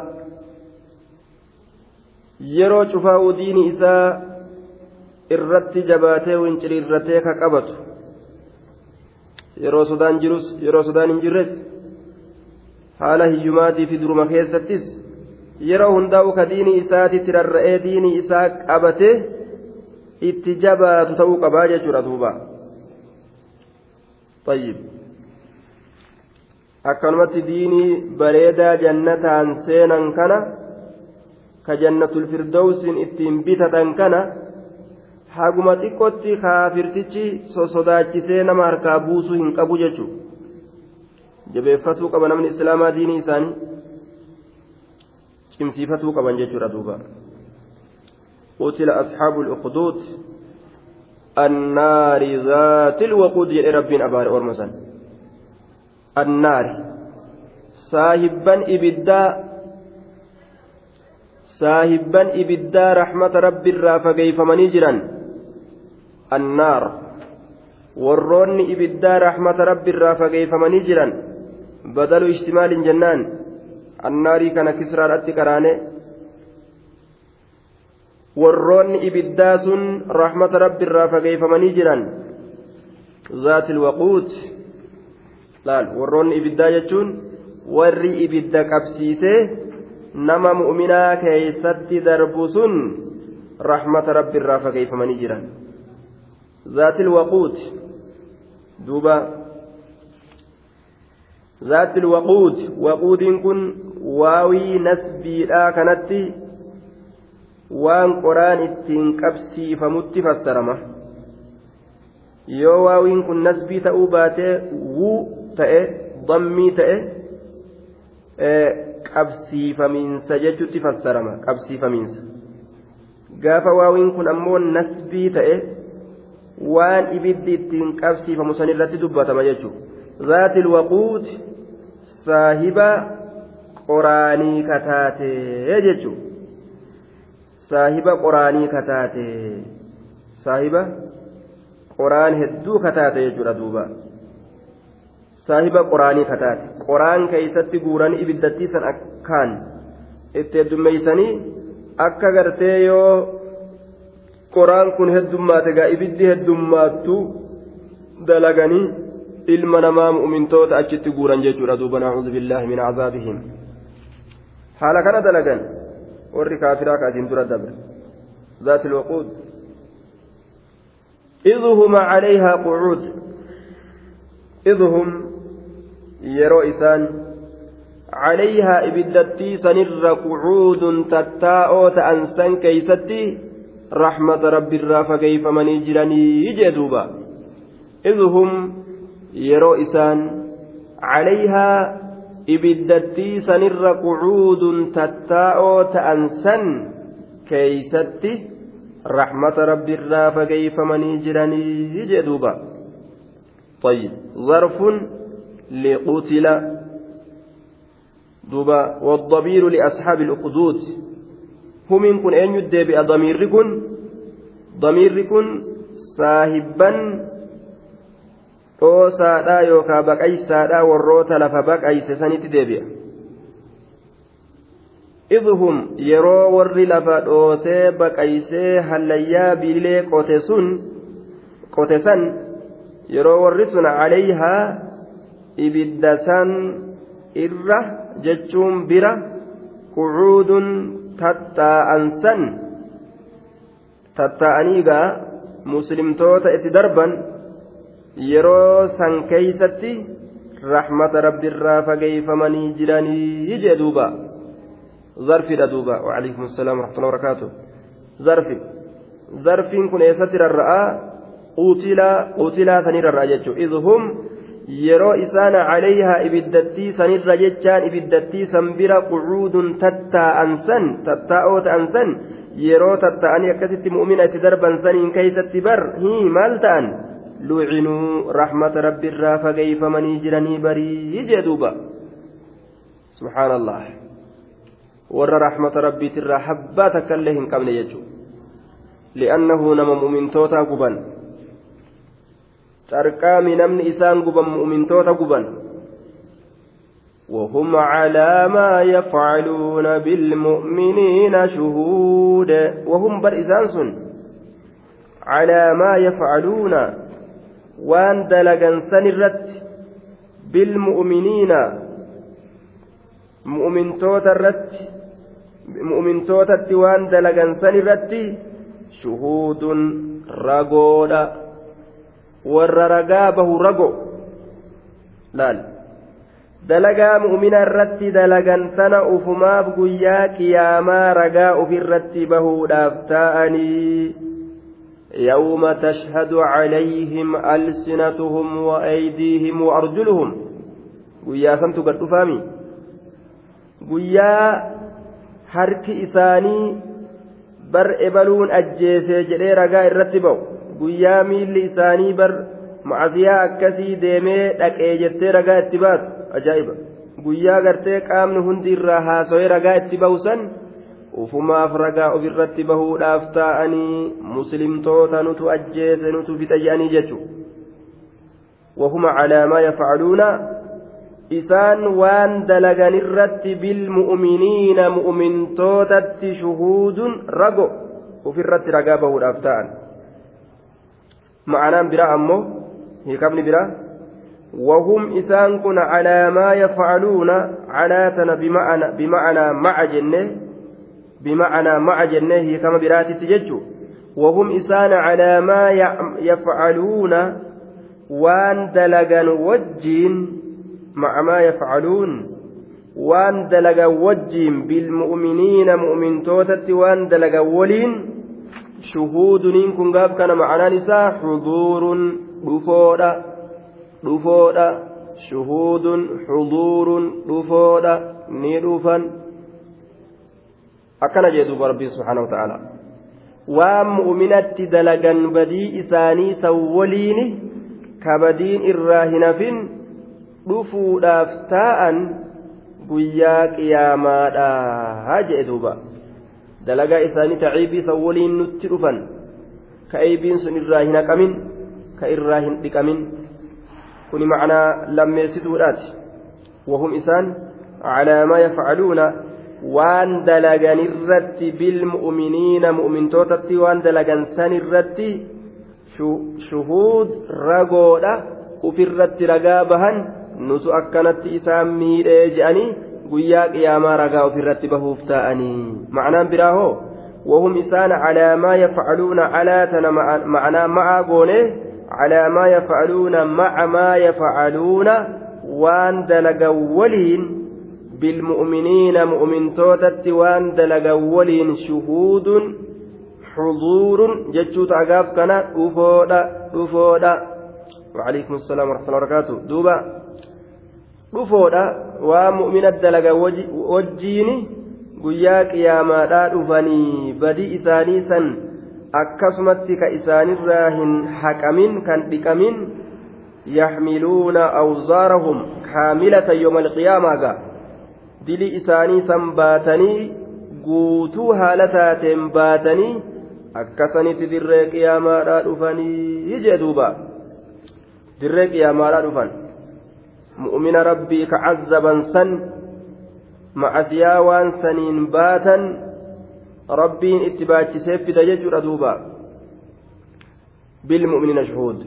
yeroo cufaa'uu diini isaa irratti jabaatee winciriirratee ka qabatu. Yeroo sodaan jirus yeroo sodaan hin jirres haala hiyyumaatii fi duruma keessattis yeroo hundaa'u ka diinii isaatitti rarra'ee diinii isaa qabate itti jabaatu ta'uu qabaa jechuudha duuba. Akkanumatti diinii bareedaa jannataan seenan kana ka jannatul firdowsiin ittiin bitatan kana haguma xiqqootti kaafirtichi sosodaachisee nama harkaa buusuu hin qabu jechuudha. Jabeeffatuu qaba namni islaamaa diinii isaanii cimsiifatuu qaban jechuudha duuba قتل أصحاب الأخدود النار ذات الوقود يا رب أبار أورمسا النار صاحبا إبدا صاحبا إبدا رحمة رب الرافقي فمن جرا النار warroonni ibiddaa rahmata rabbi irraa fageeyfamanii jiran badalu ishtimaalin jennaan annaarii kana kisraadhatti qaraane warroonni ibiddaa sun rahmata rabbi irraa fageeyfamanii jiran zaati ilwaquut laal warroonni ibiddaa jechuun warri ibidda qabsiisee nama mu'minaa keeysatti darbu sun rahmata rabbiirraa fageeyfamanii jiran zaatil waquut duuba ذات الوقود. وقود كن واوي نسبي لا كانت وان قران اتين قبسي فمت فسرمه yoo waawiin kun nasbii ta'uu baatee wuu ta'e dammii ta'e qabsiifamiinsa jechuutti fassarama qabsiifamiinsa gaafa waawiin kun ammoo nasbii ta'e waan ibiddi ittiin qabsiifamu sanirratti dubbatama jechuudha zaati lwaquuti saahiba qoraanii kataatee jechuudha. Saahiba qoraanii kataatee saahiba qoraan hedduu kataate jechuudha duuba. saahiba qoraanii kataate. Qoraan keeysatti guuranii ibiddattii san akkaan itti heddummeeysanii akka gartee yoo qoraan kun heddummaate gaa ibiddi heddummaattu dalaganii ilma namaa mu'mintoota achitti guuran jechuudha duuba nacuudu billaahi min cazaabihim haala kana dalagan warri kaafiraa kaatiin dura dabre ذات الوقود إذ هم عليها قعود إذ هم calayhaa ibiddattii sanirra qucuudun tattaa'oo ta'an san keeysatti raxmata rabbiirraa fageeyfamanii jiranii jee duuba idhum yeroo isaan calayhaa ibiddattii sanirra qucuudun tattaa'oo ta'an san keeysatti raxmata rabbiirraa fageeyfamanii jiranii jee duuba طيب ظرف لقتل دوبا والضمير لأصحاب الأخدود هم إن كن أن يدبئ ضمير كن ضمير كن صاحبا dhoosaadhaa yookaan baqaysaadhaa warroota lafa baqayse sanitti deebi'a. idhum yeroo warri lafa dhoosee baqaysee hallayyaa biilee qote sun qote san yeroo warri sun calayhaa ibidda san irra jechuun bira qucuudun tattaa'ansan tattaa'aniigaa muslimtoota itti darban yeroo san keeysatti rahmata rabbiirraa fageeyfamanii jiranii jee duuba zarfidha duuba waalaikum assalaam warahmatullahi wabarakaatu zarfi zarfiin kun eessatti rarra'a quutilaa sanii rarra'a jechuu idhum yeroo isaan calayhaa ibiddattii sanirra jechaan ibiddattii san bira qucuudun tattaa'an san tattaa'oo ta'an san yeroo tatta'anii akkasitti mu'mina itti darban saniin keeysatti bar hii maal ta'an lucinuu rahmata rabbiirraa fageeyfamanii jiranii barii jee duuba subhaan allah warra rahmata rabbiitirraa habbaa takkaillee hin qabne jechuu li'annahu nama mu'mintootaa guban carqaami namni isaan guban mu'mintoota guban وهم على ما يفعلون بالمؤمنين شهود وهم برئسان سن على ما يفعلون waan dalagan san irratti bilmu'miniina mu'mintoota irratti mu'mintootatti waan dalagan san irratti shuhuudun ragoodha. Warra ragaa bahu rago. Laal. Dalagaa mu'mina irratti dalagan sana ufumaaf guyyaa qiyaamaa ragaa ofirratti bahuudhaaf taa'anii يوم تشهد عليهم ألسنتهم وأيديهم وأرجلهم guyyaa samtu gadhu faami guyyaa harki isaanii bar ebaluun ajjeesee jedhee ragaa irratti ba'u guyyaa miilli isaanii bar macasiyaa akkasii deemee dhaqee jettee ragaa itti baatu ajaa'iba guyyaa gartee qaamni hundi irraa haaso'ee ragaa itti bahusan ufumaaf ragaa ofirratti bahuudhaaf taa'anii muslimtoota nutu ajjeese nutu fixa jedhanii jechuudha wahuma calaamaa yafcaluuna isaan waan dalaganirratti bilmu'miniina mu'mintootatti shuhuudun rago ofirratti ragaa bahuudhaaf ta'an ma'anaan biraa ammoo hiikamni biraa وهم إسان كن على ما يفعلون على بمعنى بمعنى مع جنة بمعنى مع جنة كما براتي تججو. وهم إسان على ما يفعلون وان دلقا وجين مع ما يفعلون. وان دلقا وجين بالمؤمنين مؤمن توتت وان دلقا ولين. شهود كن قاب كان معنا نساء حضور دفورا دفورا شهود حضور دفورا ندفا أكن جدوب ربي سبحانه وتعالى waan mu'minatti dalagan badii isaanii san waliini kabadiin irraa hin hafin dhufuudhaaf taa'an guyyaa qiyaamaadhaa jedhe duuba dalagaa isaanii taciibii san waliin nutti dhufan ka eebiin sun irraa hin haqamin ka irraa hin dhiqamin kuni macnaa lammeessituudhaati wahum isaan calaa maa yafcaluuna waan dalagan irratti bilmu'miniina mu'mintootatti waan dalagan san irratti shuhuud ragoodha ufirratti ragaa bahan nutu akkanatti isaan miidhee je'anii guyyaa qiyaamaa ragaa ofirratti bahuuf ta'anii ma'anaan biraa hoo وهم إسان على ما يفعلون على معنا مع قونه على ما يفعلون مع ما يفعلون وان دلق ولين بالمؤمنين مؤمن توتت وان دلقا ولين شهود حضور جتشوت عقاب كان أفودا أفودا وعليكم السلام ورحمة الله وبركاته دوبا أفودا ومؤمن الدلقا وجيني guyyaa qiyaamaadhaa dhufanii badii isaanii san akkasumatti ka isaanirraa hin haqamin kan dhiqamin yaxmiluuna awzaarahum kaamilatan yooma alqiyaamaa gaa dilii isaanii san baatanii guutuu haala taateen baatanii akkasanitti dirree qiyaamaadhaa dhufanii jee duuba dirree qiyaamaadhaa dhufan mu'mina rabbii ka cazzaban san macasiyaa waan saniin baatan rabbiin itti baachisee fida jechuudha duuba bilmu'minina shuhuud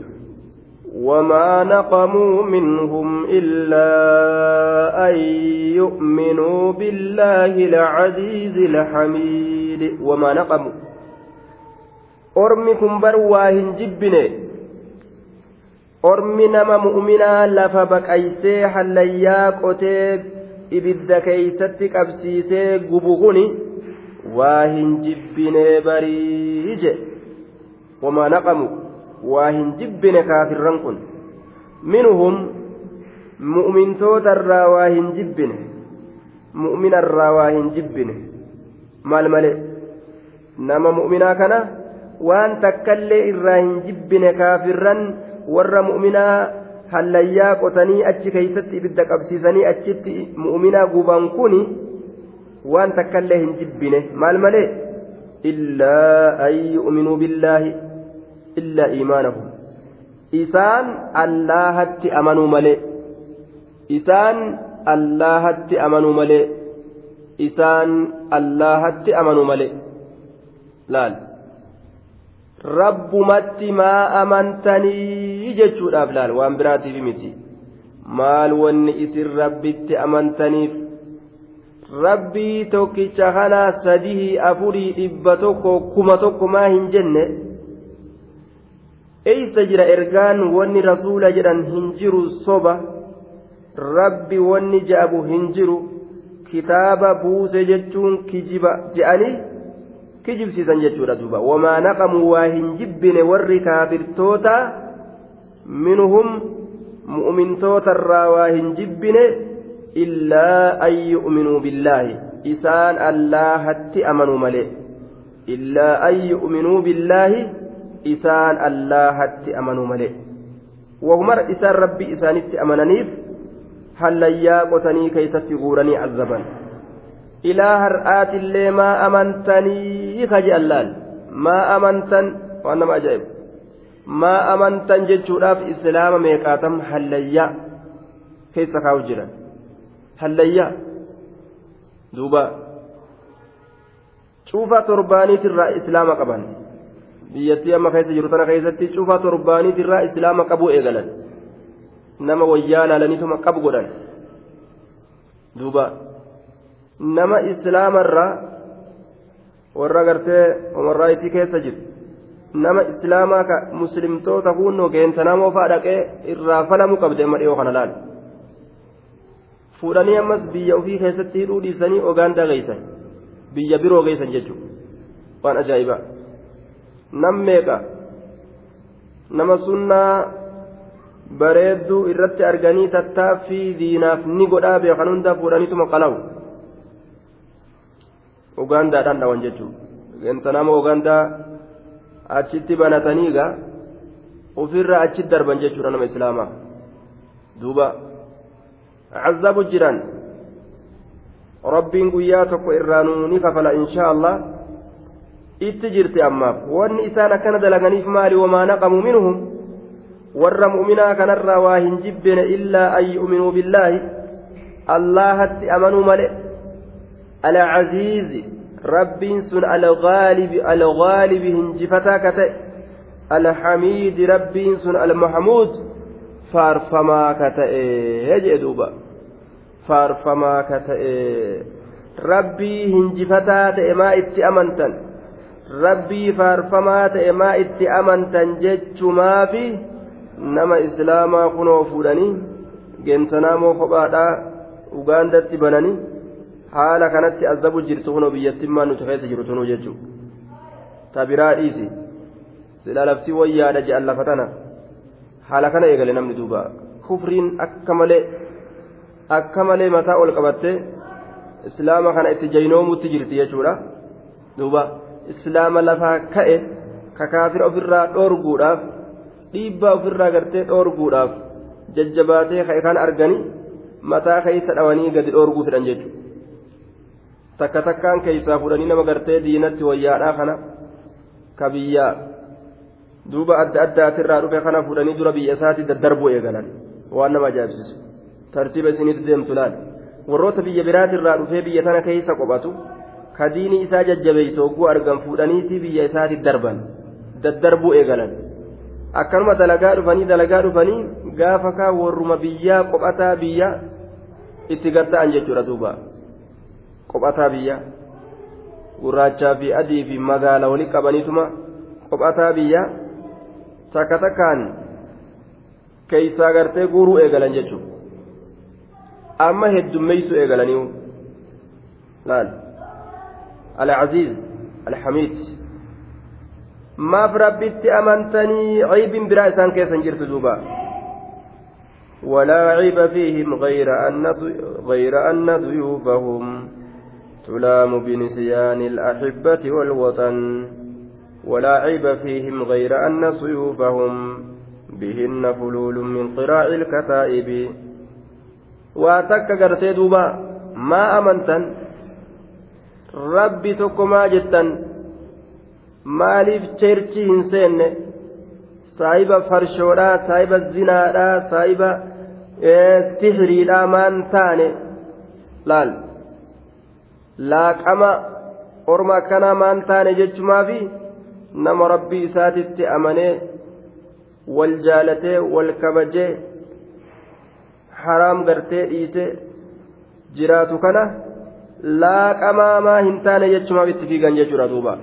وما نقموا منهم إلا أن يؤمنوا بالله العزيز الحميد وما نقموا أرمكم برواهن جبني ormi nama mu'minaa lafa baqaysee hallayyaa qotee ibidda keeysatti qabsiisee gubu kuni waa hin jibbinee barii je wamaa naqamu hin jibbine kaafirran kun minhum mu'mintootarraa waa hin jibbine mu'minarraa waa hin jibbine maal male nama mu'minaa kana waan takkallee irraa hin jibbine kaafirran warra mu'minaa hallayyaa qotanii achi keeysatti ibidda qabsiisanii achitti mu'minaa guban kuni waan takkallee hin jibbine maal malee illaa an yu'minuu billaahi allaahatti amanuu malee isaan allaahatti amanuu malee isaan allaahatti amanuu malee laal rabbumatti maa amantanii jechuudhaaf laal waan biraatiif miti maal wanni isin rabbitti amantaniif rabbii tokkicha kanaa sadihii afurii dhibba tokko kuma tokko maa hin jenne eeysa jira ergaan wanni rasuula jedhan hin jiru soba rabbi wanni je'abu hin jiru kitaaba buuse jechuun kijiba je'anii kijibsiisan jechuudha duuba wamaa naqamu waa hin jibbine warri kaafirtoota minhum mu'mintootarraa waa hin jibbine illaa an yu'minuu billaahi isaan allaahatti amanuu malee illaa an yu'minuu billaahi isaan allaahatti amanuu malee wahumar isaan rabbi isaanitti amananiif hallayyaa qotanii keeysatti guuranii azaban ilaa har'aatillee maa amantanii kaje allaal maa amantan waan nama ajaa'ibu maa amantan jechuudhaaf islaama meeqaatam hallayyaa keessa kaa'u jiran hallayyaa duuba cuufa torbaaniitirraa islaama qaban biyyattii amma keessa jiru tana keessatti cufa torbaaniitirraa islaama qabuu eegalan nama wayyaa laalaniituma qabu godhan duuba nama islaamarraa warra gartee umarraayitii keessa jiru nama islaamaa ka muslimtoota hunnoo geentanamoo faa dhaqee irraa falamuu qabde amma dhiyoo kana laal fuudhanii ammas biyya ofii keessatti hidhuu dhiisanii ogaandaa geessan biyya biroo geessan jechuudha waan ajaa'ibaa nam meeqa nama sunnaa bareedduu irratti arganii tattaaffii diinaaf ni godhaa beekan hunda fuudhaniituma qalawu ugaandaadhaan dhawan jechuudha geentanamoo ugaandaa. achitti banataniiga ofirraa achi darban jechuudha nama islaamaa duuba cazabu jiran rabbiin guyyaa tokko irraanuu ni kafala inshaa allah itti jirti ammaaf wanni isaan akkana dalaganiif maali wamaa naqamu minhum warra mu'minaa kanarraa waa hin jibbine illaa an yu'minuu billaahi allahatti amanuu male alcaziizi rabbiin sun algaalibi hinjifataa ka ta'e alhamiidi rabbiin sun almahamuud faarfamaa ka ta'e jee duuba faarfamaa ka ta'e rabbii hinjifataa ta'e maa itti amantan rabbii faarfamaa ta'e maa itti amantan jechumaafi nama islaamaa kunoo fuudhanii geentanaamoo kophaadhaa ugaandatti bananii haala kanatti azabu jirtu kunoo biyyattimmaan nuti keessa jiru tunuu jechuudha ta biraa dhiisi silaa labsii wayyaadha je'an lafa tana haala kana eegale namni duuba kufriin akka malee akka malee mataa ol qabattee islaama kana itti jaynoomutti jirti jechuudha duuba islaama lafaa ka'e ka kaafira ofirraa dhoorguudhaaf dhiibbaa ofirraa gartee dhoorguudhaaf jajjabaatee ka'e kan arganii mataa keessa dhawanii gadi dhoorguu fedhan jechuudha. takka takkaan keessaa fudhanii nama gartee diinatti wayyaadhaa kana ka biyya duuba adda addaatirraa dhufe kana fudhanii dura biyya isaatti daddarbuu eegalan. Waan nama ajaa'ibsiisu. Tartiiba isinitti deemtu laal? Warroota biyya biraatirraa dhufee biyya tana keessa qophatu ka isaa jajjabeeysa hogguu argan fuudhaniitii biyya isaatti darban daddarbuu eegalan. Akkanuma dalagaa dhufanii dalagaa dhufanii gaafa kaa warruma biyyaa qophataa biyya itti garta'an jechuudha duuba. qophataa biyya gurraachaa fi adii fi magaala wali qabaniituma qophataa biyya takka takkaan keeysaa gartee guuruu eegalan jechuudha. Amma heddummeeysu eegalanii laal alcaziiz alxamiid maaf rabbitti amantanii ciibin biraa isaan keessan jirtu duuba ولا عيب فيهم غير أن غير أن ضيوفهم. تلام بنسيان الأحبة والوطن. ولا عيب فيهم غير أن صيوفهم. بهن فلول من قراع الكتائب. واتك قرتي دوبا. ما rabbi tokko maa jettan maaliif ceerchi hin seenne saahiba farshoodhaa saahiba zinaadhaa saahiba sihiriidhaa maan taane laal laaqama orma akkanaa maan taane jechumaafi nama rabbii isaatitti amanee wal jaalatee wal kabajee haraam gartee dhiite jiraatu kana. Laaqamaa maa hin taane jechumaaf itti fiigan jechuudha duuba.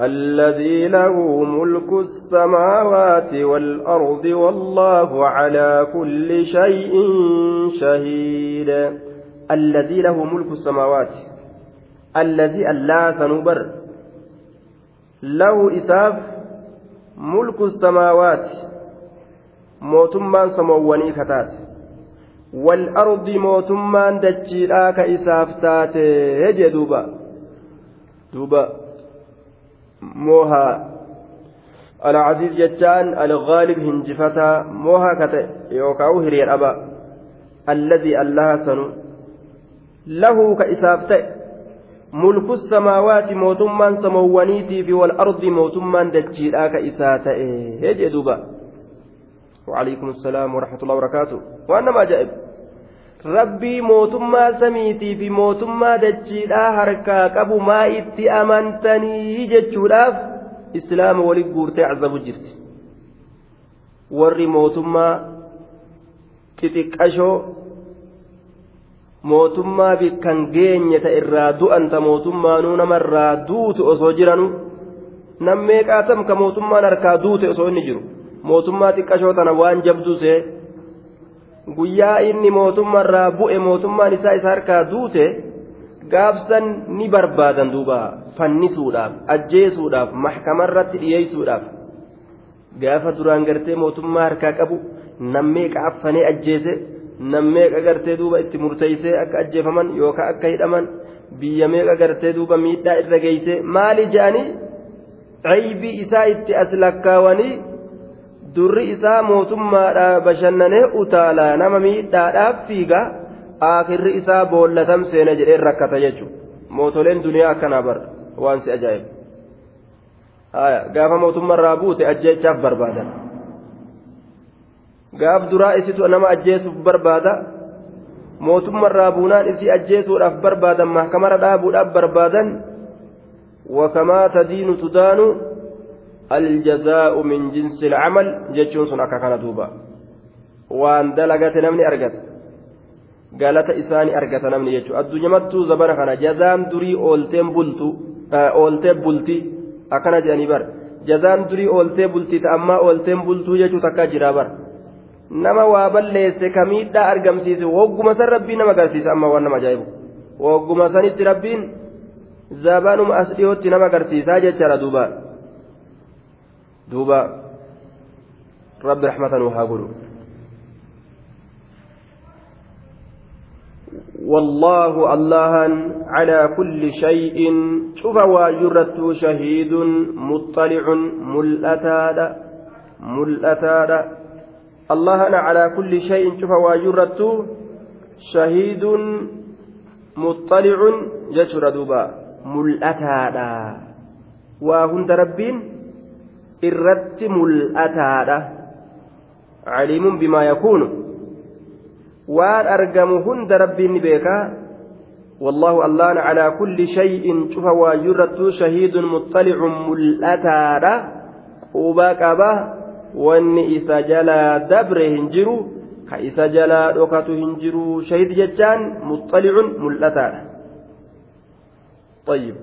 الذي له ملك السماوات والأرض والله على كل شيء شهيد الذي له ملك السماوات الذي ألا سنبر له إساف ملك السماوات موتمان سمواني كتات والأرض موتمان دجيلا كإساف تاتي. هجي دوبا. دوبا. موها. العزيز جتان الغالب هنجفتا. موها كتا يوكاو هرير أبا الذي الله سنو. له كإسافته ملك السماوات موتمان سموانيتي في والأرض موتمان دجيلا كإساته هجي دوبا. وعليكم السلام ورحمة الله وبركاته وأنا ما جائب rabbii mootummaa samiitii fi mootummaa dachiidhaa harkaa qabu maa itti amantanii jechuudhaaf islaama waliin guurtee azabu jirti warri mootummaa xixiqqashoo mootummaa kan geenye ta irraa du'anta mootummaanuu namarraa duutu osoo jiranu nam meeqaatam ka mootummaan harkaa duute osoo inni jiru Mootummaa xiqqashoo tana waan jabduse guyyaa inni mootummaarraa bu'e mootummaan isaa isa harkaa duute gaafsan ni barbaadan duuba fannisuudhaaf ajjeesuudhaaf maxkamarratti dhiyeessuudhaaf. Gaafa duraan gartee mootummaa harkaa qabu nam meeqa affanee ajjeese nam meeqa gartee duuba itti murteeysee akka ajjeefaman yookaan akka hidhaman biyya meeqa gartee duuba miidhaa irra geeyse maali je'anii? Caybii isaa itti as lakkaawanii durri isaa mootummaadhaa bashannanee utaalaa nama miidhaadhaaf fiiga aakirri isaa boollatam seena jedhee rakkata jechuudha mootoleen duniyaa akkanaa bar waan si ajaa'ibu. Gaafa mootummaarraa buute ajjeechaaf barbaadan gaaf duraa isitu nama ajjeesuuf barbaada. Mootummaarraa buunaan isii ajjeesuudhaaf barbaadan mahkamara dhaabuudhaaf barbaadan. Wakamaa tadiinu tudaanu الجزاء من جنس العمل جتشون أكا كان دوبا. وان دلقت نمني أرقت. قالت إساني أرقت نمني جتشو الدنيا متو زبنا كان جزان دري أولتين بلتو أولتين بلتي أكنا جاني بر جزان دري أولتين بلتي تأما أولتين بلتو جتشو تكا جرا بر nama waa balleesse ka miidhaa argamsiise wogguma san rabbiin nama agarsiisa amma waan nama ajaa'ibu wogguma sanitti rabbiin zabaanuma as dhiyootti nama agarsiisaa jechaadha duuba duuba rabbi raxmatan haa godhu والله الله على كل شيء. شوف واجرت شهيد مطلع ملأتاد ملأتاد. الله على كل شيء. شوف واجرت شهيد مطلع جشر دوبا ملأتاد. وهند ربين irratti mul'ataadha. Caliimun bimaa yakuunu. Waan argamu hunda rabbiin ni beekaa. والله الله على كل شيء شوف واجرت شهيد مطلع ملأتادا وباكبا وان إسا جلا دبر هنجرو كإسا جلا دوكات هنجرو شهيد جتان مطلع ملأتادا طيب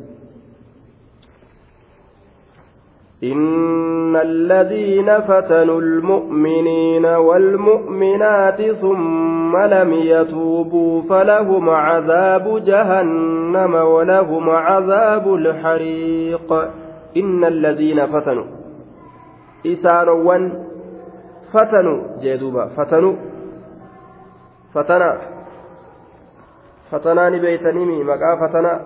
إن الذين فتنوا المؤمنين والمؤمنات ثم لم يتوبوا فلهم عذاب جهنم ولهم عذاب الحريق إن الذين فتنوا إسانوا فتنوا جدوبا فتنوا فتنا فتنان بيتنيمي مقا فتنا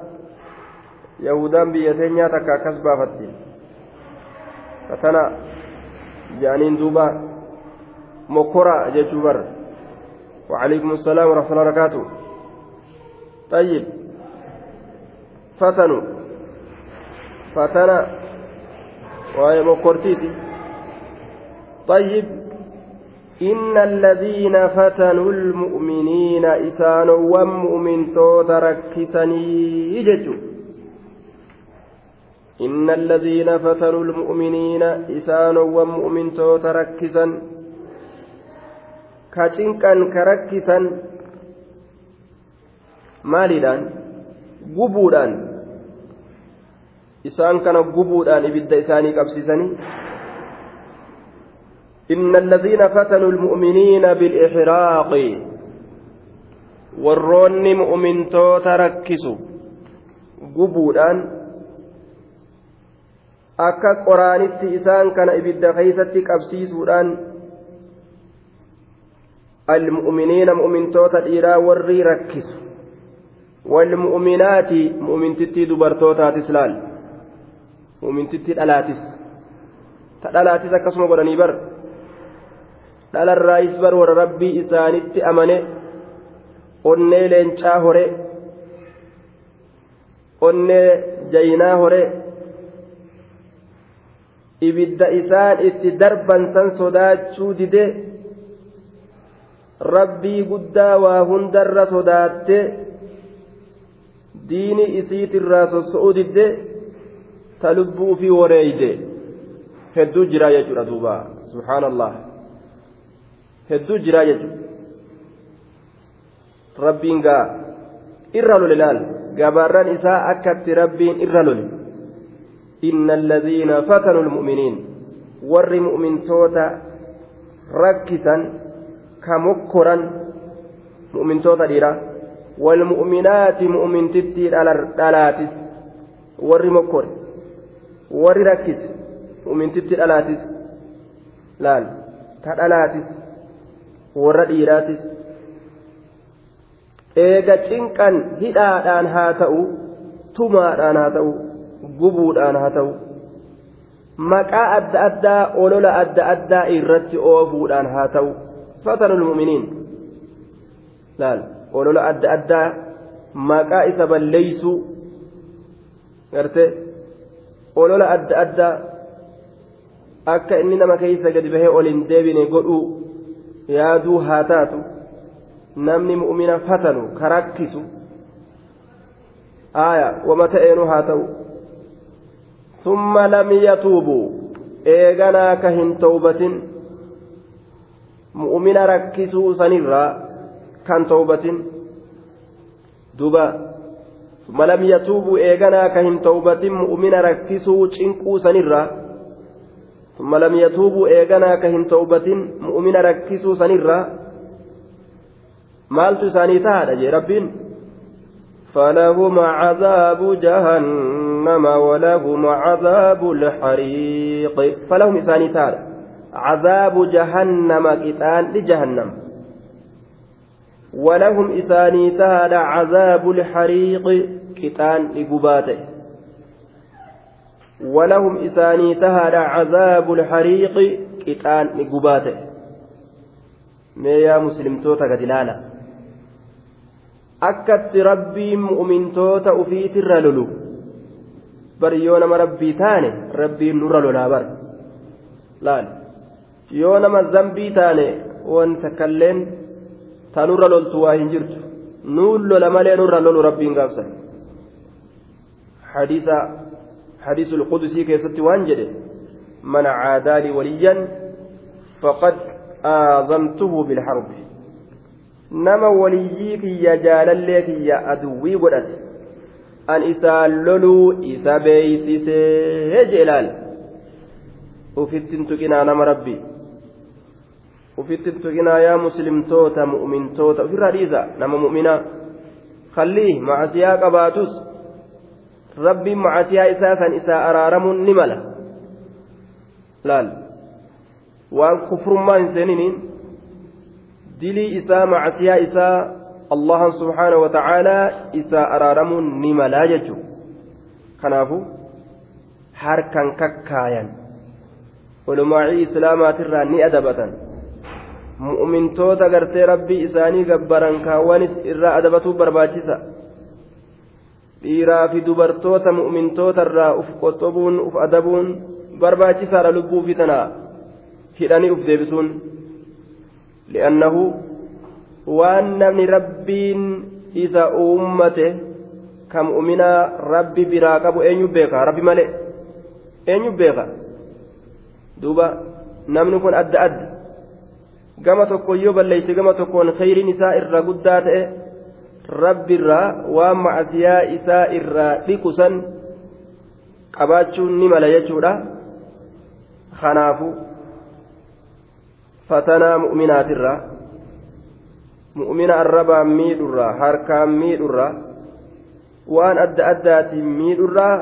يهودان بيتين ياتكا كسبا فتين fatana jaaniin duuba mokora jechuu bar وعليكم السلام ورحمة الله وبركاته طيب فتنوا فتنا وهي مكورتيتي طيب إن الذين فتنوا المؤمنين إسانوا ومؤمن توتركتني يجتوا إن الذين فتنوا المؤمنين إسان ومؤمن تركسا كاتنكا كركسا maaliidhaan gubuudhaan isaan kana gubuudhaan ibidda isaanii qabsiisanii إن الذين فتنوا المؤمنين بالإحراق warroonni mu'mintoota rakkisu gubuudhaan akka qoraanitti isaan kana ibidda keeysatti qabsiisuudhaan almu'miniina mu'mintoota dhiiraa warri rakkisu walmu'minaati mu'mintittii dubartootaatis laal mu'mintittii dhalaatis ta dhalaatis akkasuma godhanii bar dhalarraayis bar warra rabbii isaanitti amane onnee leencaa hore onnee jaynaa hore ibidda isaan itti darban san sodaachuu dide rabbii guddaa waa hundarra sodaatte diini isiitirraa sosso'uu didde ta lubbuu fi wareeyde hedduu jira jechuudha duuba subhaanallah hedduu jiraa jechuudha rabbiin gaa irra lole laal gabaarran isaa akkatti rabbiin irra lole إن الذين فتنوا المؤمنين ور مؤمن توتا ركتا كمكرا مؤمن توتا ديرا والمؤمنات مؤمن تتي دالاتس ور مكر ور ركت مؤمن تتي دالاتس لال تدالاتس ور ديراتس eega cinqan hidhaadhaan haa ta'u tumaadhaan haa ta'u gubuudhaan haa ta'u maqaa adda addaa olola adda addaa irratti oofuudhaan haa ta'u fatanul mu'miniin laal olola adda addaa maqaa isa balleeysuu garte olola adda addaa akka inni nama keeysa gadi bahee ol hin deebine godhuu yaaduu haa taatu namni mu'mina fatanu karakkisu aya wama ta'eenu haa ta'u ثم لم يتوبوا eeganaa ka hin towbatin mu'mina rakkisuu sanirraa kan towbatin duba ثم لم يتوبوا eeganaa ka hin towbatin mu'mina rakkisuu cinquu sanirraa ثم لم يتوبوا eeganaa ka hin towbatin mu'mina rakkisuu sanirraa maaltu isaanii tahaadha jee rabbiin فلهم عذاب جهنم ولهم عذاب الحريق. فلهم إساني تعالى عذاب جهنم قتال لجهنم. ولهم إساني تعالى عذاب الحريق قتال لقباته ولهم إساني تعالى عذاب الحريق قتال لقباته ما يا مسلم توتا قد akkatti rabbiin mu'mintoota ufiitirra lolu bari yoo nama rabbii taane rabbiin nurra lolaa bar laal yoo nama zambii taane wanta kalleen ta nurra loltu waa hin jirtu nuun lola malee nurra lolu rabbiin gaafsan hadiisa hadiisul qudusii keessatti waan jedhe man caadaa li waliyyan faqad aazamtuhu bilharbi nama waliyyii kiyya jaalallee kiyya aduwwii godhate an isaan loluu isa beeysisee je ilaal ufittin tuqinaa nama rabbii ufittin tuqinaa yaa muslimtoota mu'mintoota. Ofirraa dhiisa nama mu'minaa khallii macasiyaa qabaatus. Rabbiin macasiyaa isaa san isaa araaramuun ni mala. Laal. Waan kufrummaa hin seeniniin dilii isaa macasiyaa isaa allahan subhaanahu wa ta'aalaa isaa araaramuun ni malaa jechu kanaafu harkan kakkaayan ulumaacii islaamaatirraa ni adabatan mu'mintoota gartee rabbii isaanii gabbaran kaawwanis irraa adabatuu barbaachisa dhiiraa fi dubartoota mu'mintoota irraa uf qoxobuun uf adabuun barbaachisaadha lubbuu fi tana hidhanii uf deebisuun li'annahu waan namni rabbiin isa uummate kam uminaa rabbi biraa qabu eenyu beeka? Rabbi malee. Eenyu beeka? Duuba namni kun adda adda. Gama tokko yoo balleeyse gama tokkoon khayriin isaa irra guddaa ta'e rabbiirraa waan macasiyaa isaa irraa dhiqusan qabaachuun ni mala jechuudha. Kanaafu fatanaa mu'minaatirraa mu'mina arrabaan miidhurraa harkaan miidhurraa waan adda addaatiin miidhurraa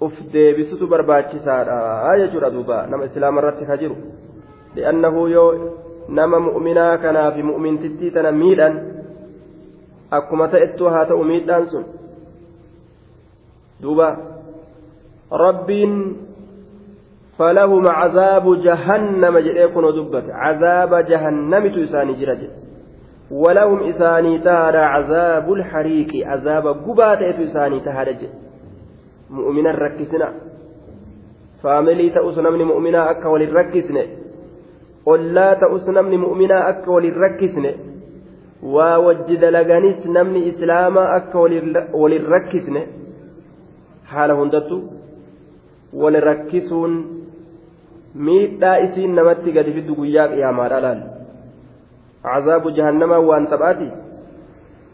uf deebisutu barbaachisaadha jechuudha duuba nama islaama irratti ka jiru li'annahu yoo nama mu'minaa kanaa fi mu'mintittii tana miidhan akkuma ta'ettuu haa ta'u miidhaan sun duuba rabbiin فلهم عذاب جهنم جئكم ودبت عذاب جهنم تساني جرج. ولهم إساني تهدى عذاب الحريق. عذاب قبات إساني تهدى مؤمنا ركسنا فاملي تأس نمني مؤمنا أكا وللركسنا ولا تأس نمني مؤمنا أكا وللركسنا ووجد لغنيس نمني إسلاما أكا وللركسنا حال هندتو. ولركسون miidhaa isiin namatti gadi fiddu guyyaa qiyaamaadha laal? عذاب جهنم وان تباتي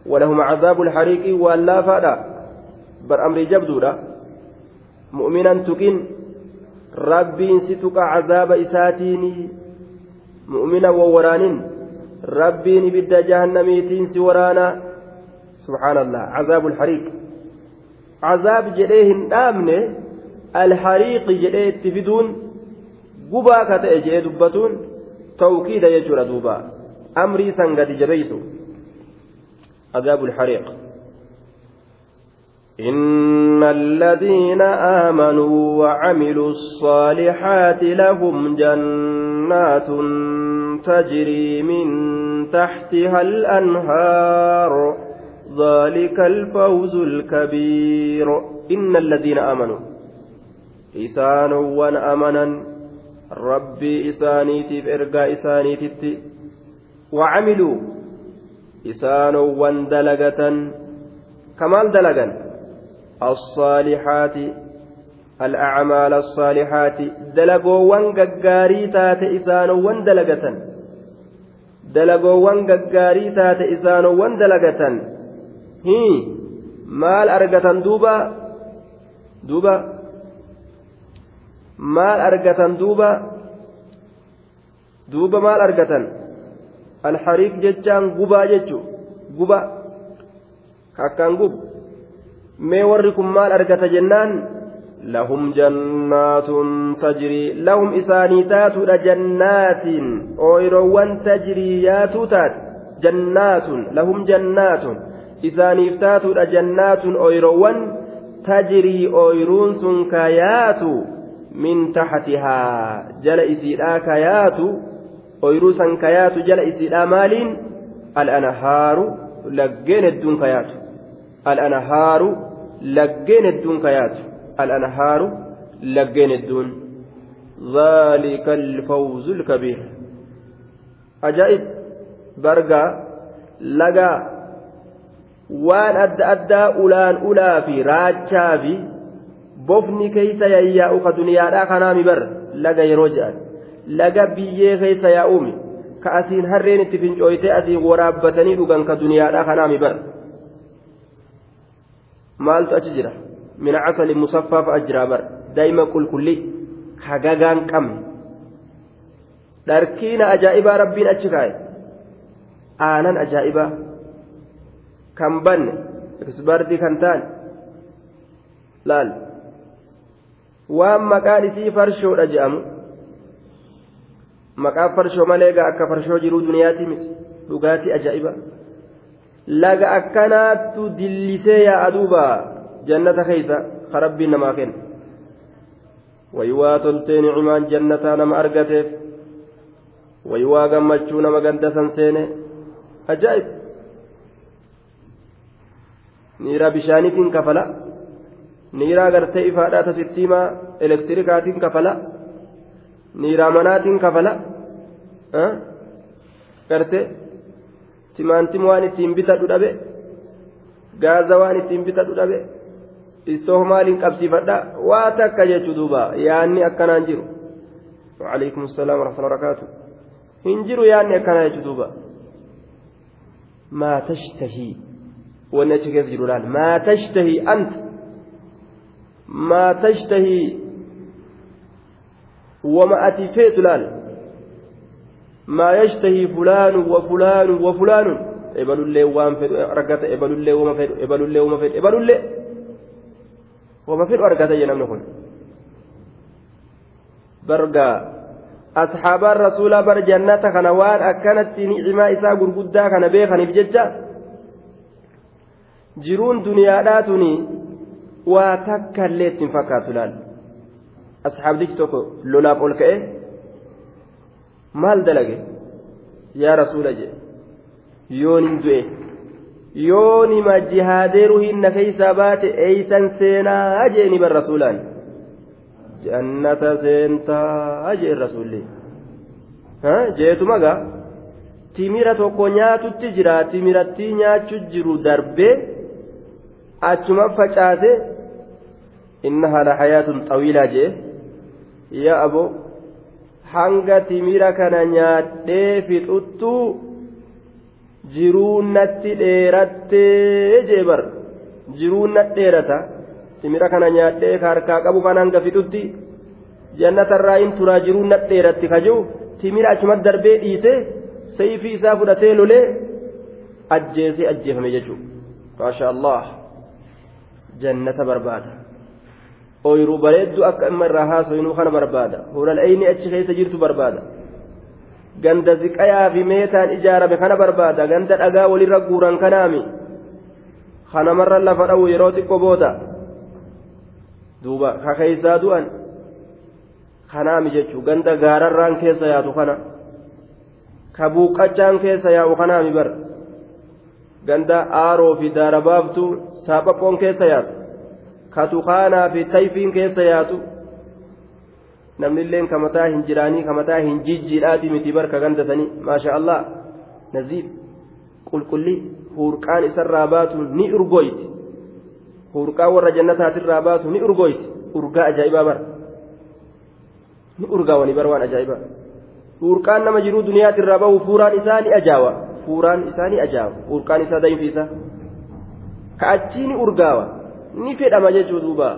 ولهم عذاب الحريق وان لا فادا بر أمر جبدودا مؤمنا تكين ربي ستك عذاب إساتيني مؤمنا ووران ربي بد جهنميتين سورانا سبحان الله عذاب الحريق عذاب جديهن آمنه الحريق جديه تفدون قبا كتأجي دبتون توكيد يجور دوبا أمري سنقد جبيت عذاب إن الذين آمنوا وعملوا الصالحات لهم جنات تجري من تحتها الأنهار ذلك الفوز الكبير إن الذين آمنوا إسان وأمنا ربي إسانيتي بإرقاء إسانيتي وعملوا إسان وندلقة كمال دلقا الصالحات الأعمال الصالحات دلقوان ققاري تات إسانوان دلقة دلقوان ققاري تات إسانوان دلقة هي maal argatan duuba? Duuba. Maal argatan duuba duuba maal argatan alxariiq jechaan gubaa jechu guba akkaan gubu mee warri kun maal argata jennaan lahum jannaatun tajrii lahum isaanii taatudha jannaatiin ooyiroowwan tajrii yaatuu taate jannaatun lahum jannaatun isaaniif taatudha jannaatun ooyiroowwan tajrii ooyiruun sun kayaatu taxtihaa jala isiidhaa kayaatu ooyiruu san kayaatu jala isiidhaa maaliin al'anhaaru laggeen hedduun kayaatu al'anhaaru laggeen hedduun kayaatu al'anhaaru laggeen hedduun ذلك الفوز الكبير أجائب برقا لقى waan adda addaa ulaan ulaa fi raachaa fi bofni keeysa yayyaa'u ka duniyaadhaa kanaami bar laga yeroo jedhan. Laga biyyee keeysa yaa'uumi ka asiin harreen itti fincooytee asiin waraabbatanii dhugan ka duniyaadhaa kanaami bar. Maaltu achi jira? Min casali musaffaa fa'a jira bar. Daa'ima qulqulli hagagaan qabne. Dharkiina ajaa'ibaa rabbiin achi kaa'e aanan ajaa'ibaa kan banne isbardii kan taane laal waan maqaan isii farshoodha je'amu maqaan farshoo malee gaa akka farshoo jiruu duniyaati miti dhugaatii ajaa'iba laga akkanaattu dillisee yaa'a duuba jannata keeysa ka rabbiin namaa kenna wayiwaa toltee nicimaan jannataa nama argateef wayiwaa gammachuu nama ganda san seene ajaa'ib niiraa bishaaniitiin kafala niiraa gartee ifaadhaa tasittiimaa elektirikaatiin kafala niiraa manaatiin kafala gartee timaantim waan ittiin bitadhu dhabe gaaza waan ittiin bitadhu dhabe istoof maaliin qabsiifadha waa takka jechuu duuba yaanni akkanaan jiru وعليكم السلام ورحمة الله وبركاته هنجروا يعني أكنا يجدوبا ما تشتهي ونأتي كيف جرولان ما تشتهي أنت ما تشتهي وما أتفيت لال ما يشتهي فلان وفلان وفلان fedhu argata ebalu illee wama fedhu ebalu illee wama fedhu ebalu illee wama fedhu argata jee namni kun bargaa asxaabaan rasuulaa bar jannata kana waan akkanatti ni'imaa isaa gurguddaa kana beekaniif jecha jiruun duniyaadhaa tuni waa takka illee ittiin fakkaatu laal? Asxaabdichi tokko lolaaf ol ka'e maal dalage? Yaa rasuula jee yoon hin du'e. Yoonima jihaadeeru hinna keeysaa baate eeysan seenaa jeeni bar rasuulaan jannata seentaa jeen rasuulli. Jeetuma gaa timira tokko nyaatutti jira timirattii nyaachu jiru darbee achuma facaase innahaa la hayaatun xawiilaa jee. Yaa abo hanga timira kana nyaadhee fixuttu jiruun natti dheerattee jeebar jiruun natti dheerata timira kana nyaadhee ka harkaa qabu kan hanga fixutti jannatarraa hin turaa jiruun natti dheeratti kajuu timira achumatti darbee dhiite sayfii isaa fudhatee lolee ajjeesee ajjeefame jechuudha maasha allah jannata barbaada. ooyiruu bareedduu akka amma irraa haasoyinuu kana barbaada hulal'ayni achi keessa jirtu barbaada ganda ziqayaa fi meetaan ijaarame kana barbaada ganda dhagaa walirra guuran kanaami kanamarra lafa dha'u yeroo xiqqoo booda duuba ka keeysaa du'an kanaami jechuu ganda gaararraan keessa yaatu kana ka buuqqachaan keessa yaa'u kanaami bar ganda aaroo fi daara baaftuu saaphaphoon keessa yaatu ka tukaanaa fi tayfiin keessa yaatu. Namni illeen ka mataa hin jiraanii ka hin jijjiidhaati miti barka gandatanii. Maasha allah naziif qulqulli hurqaan isarraa baatu ni urgoyti hurqaan warra jannataatirraa baatu ni urgoyti urgaa ajaa'ibaa bara. Ni urgaawanii bara waan ajaa'ibaa. Hurqaan nama jiruu duniyaatirraa bahu fuuraan isaa ni ajaawa fuuraan isaa ni ajaawa hurqaan isaa dayinfiisa ka achii ni urgaawa ni fedhama jechuu duuba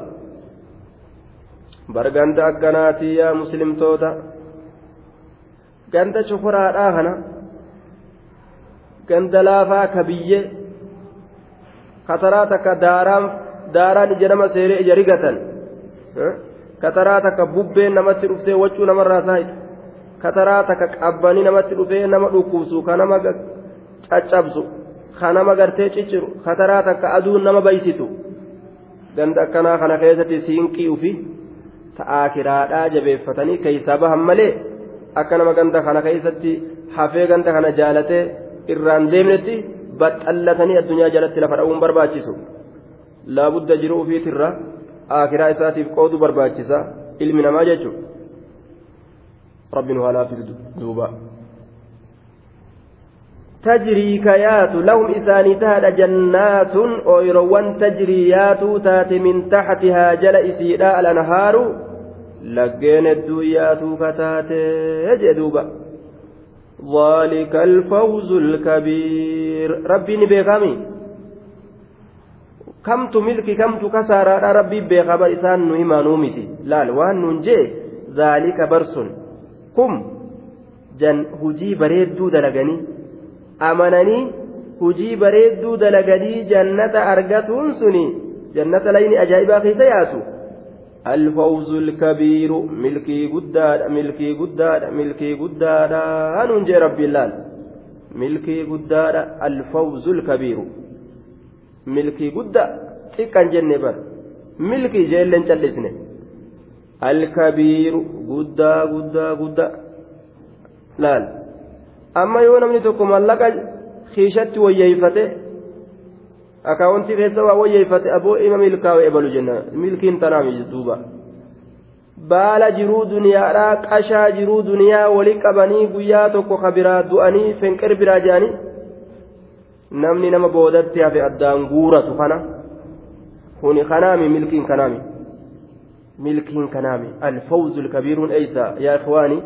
bar ganda akkanaatii yaa muslimtoota ganda shokoraadhaa kana ganda laafaa ka biyyee kataraa takka daaraan daaraan ija nama seeree ija rigatan kataraa takka bubbeen namatti dhuftee waccuu namarraa saayitu kataraa takka qabbanii namatti dhufee nama dhukkubsu ka nama caccabsu ka nama gartee cicciru kataraa takka aduun nama baysitu. Ganda akkanaa kana keessatti siinqii ufi ta'aa kiraadhaa jabeeffatanii keeysaa bahan malee akka nama ganda kana keessatti hafee ganda kana jaalatee irraan deemnetti baxallatanii addunyaa jalatti lafa dha'uun barbaachisu. Laabudda jiru ufiitirra aakiraa isaatiif qoodu barbaachisa. Ilmi namaa jechuudha. Rabbiin waa laafis duuba. تجري كيات لهم إساني تهد جنات أويروان تجري ياتو تات من تحتها جل إسيراء الأنهار لقين الدويات كتات يجدوبا ذلك الفوز الكبير. ربي نبيغامي كمت ملكي كمت كسارة. ربي بيغام إسان نهما نومتي لا وان ننجي ذلك برس كم؟ جن هجي بريد دلغني amananii hujii bareedduu dalaganii jannata argatuun suni jannata layni ajaa'ibaa keessa yaatu. الفوز الكبير ملكي قداد ملكي قداد ملكي قداد هنون جي ربي الله ملكي قداد الفوز الكبير ملكي قداد تكن جنة بر ملكي جيلن جلسنه الكبير قدا قدا قدا لا amma yoo namni tokko mallaqa kiishatti wayyeeffate akaawuntii keessa waa wayyeeffate aboo ima milkaa'u ebalu jenna milkiin tanaami duuba baala jiruu duniyaadhaa qashaa jiruu duniyaa wali qabanii guyyaa tokko ka biraa du'anii fenqer biraa jedhanii namni nama boodatti hafe addaan guuratu kana kuni kanaami milkiin kanaami milkiin kanaami alfawzu lkabiiruun eeysa yaa ikhwaanii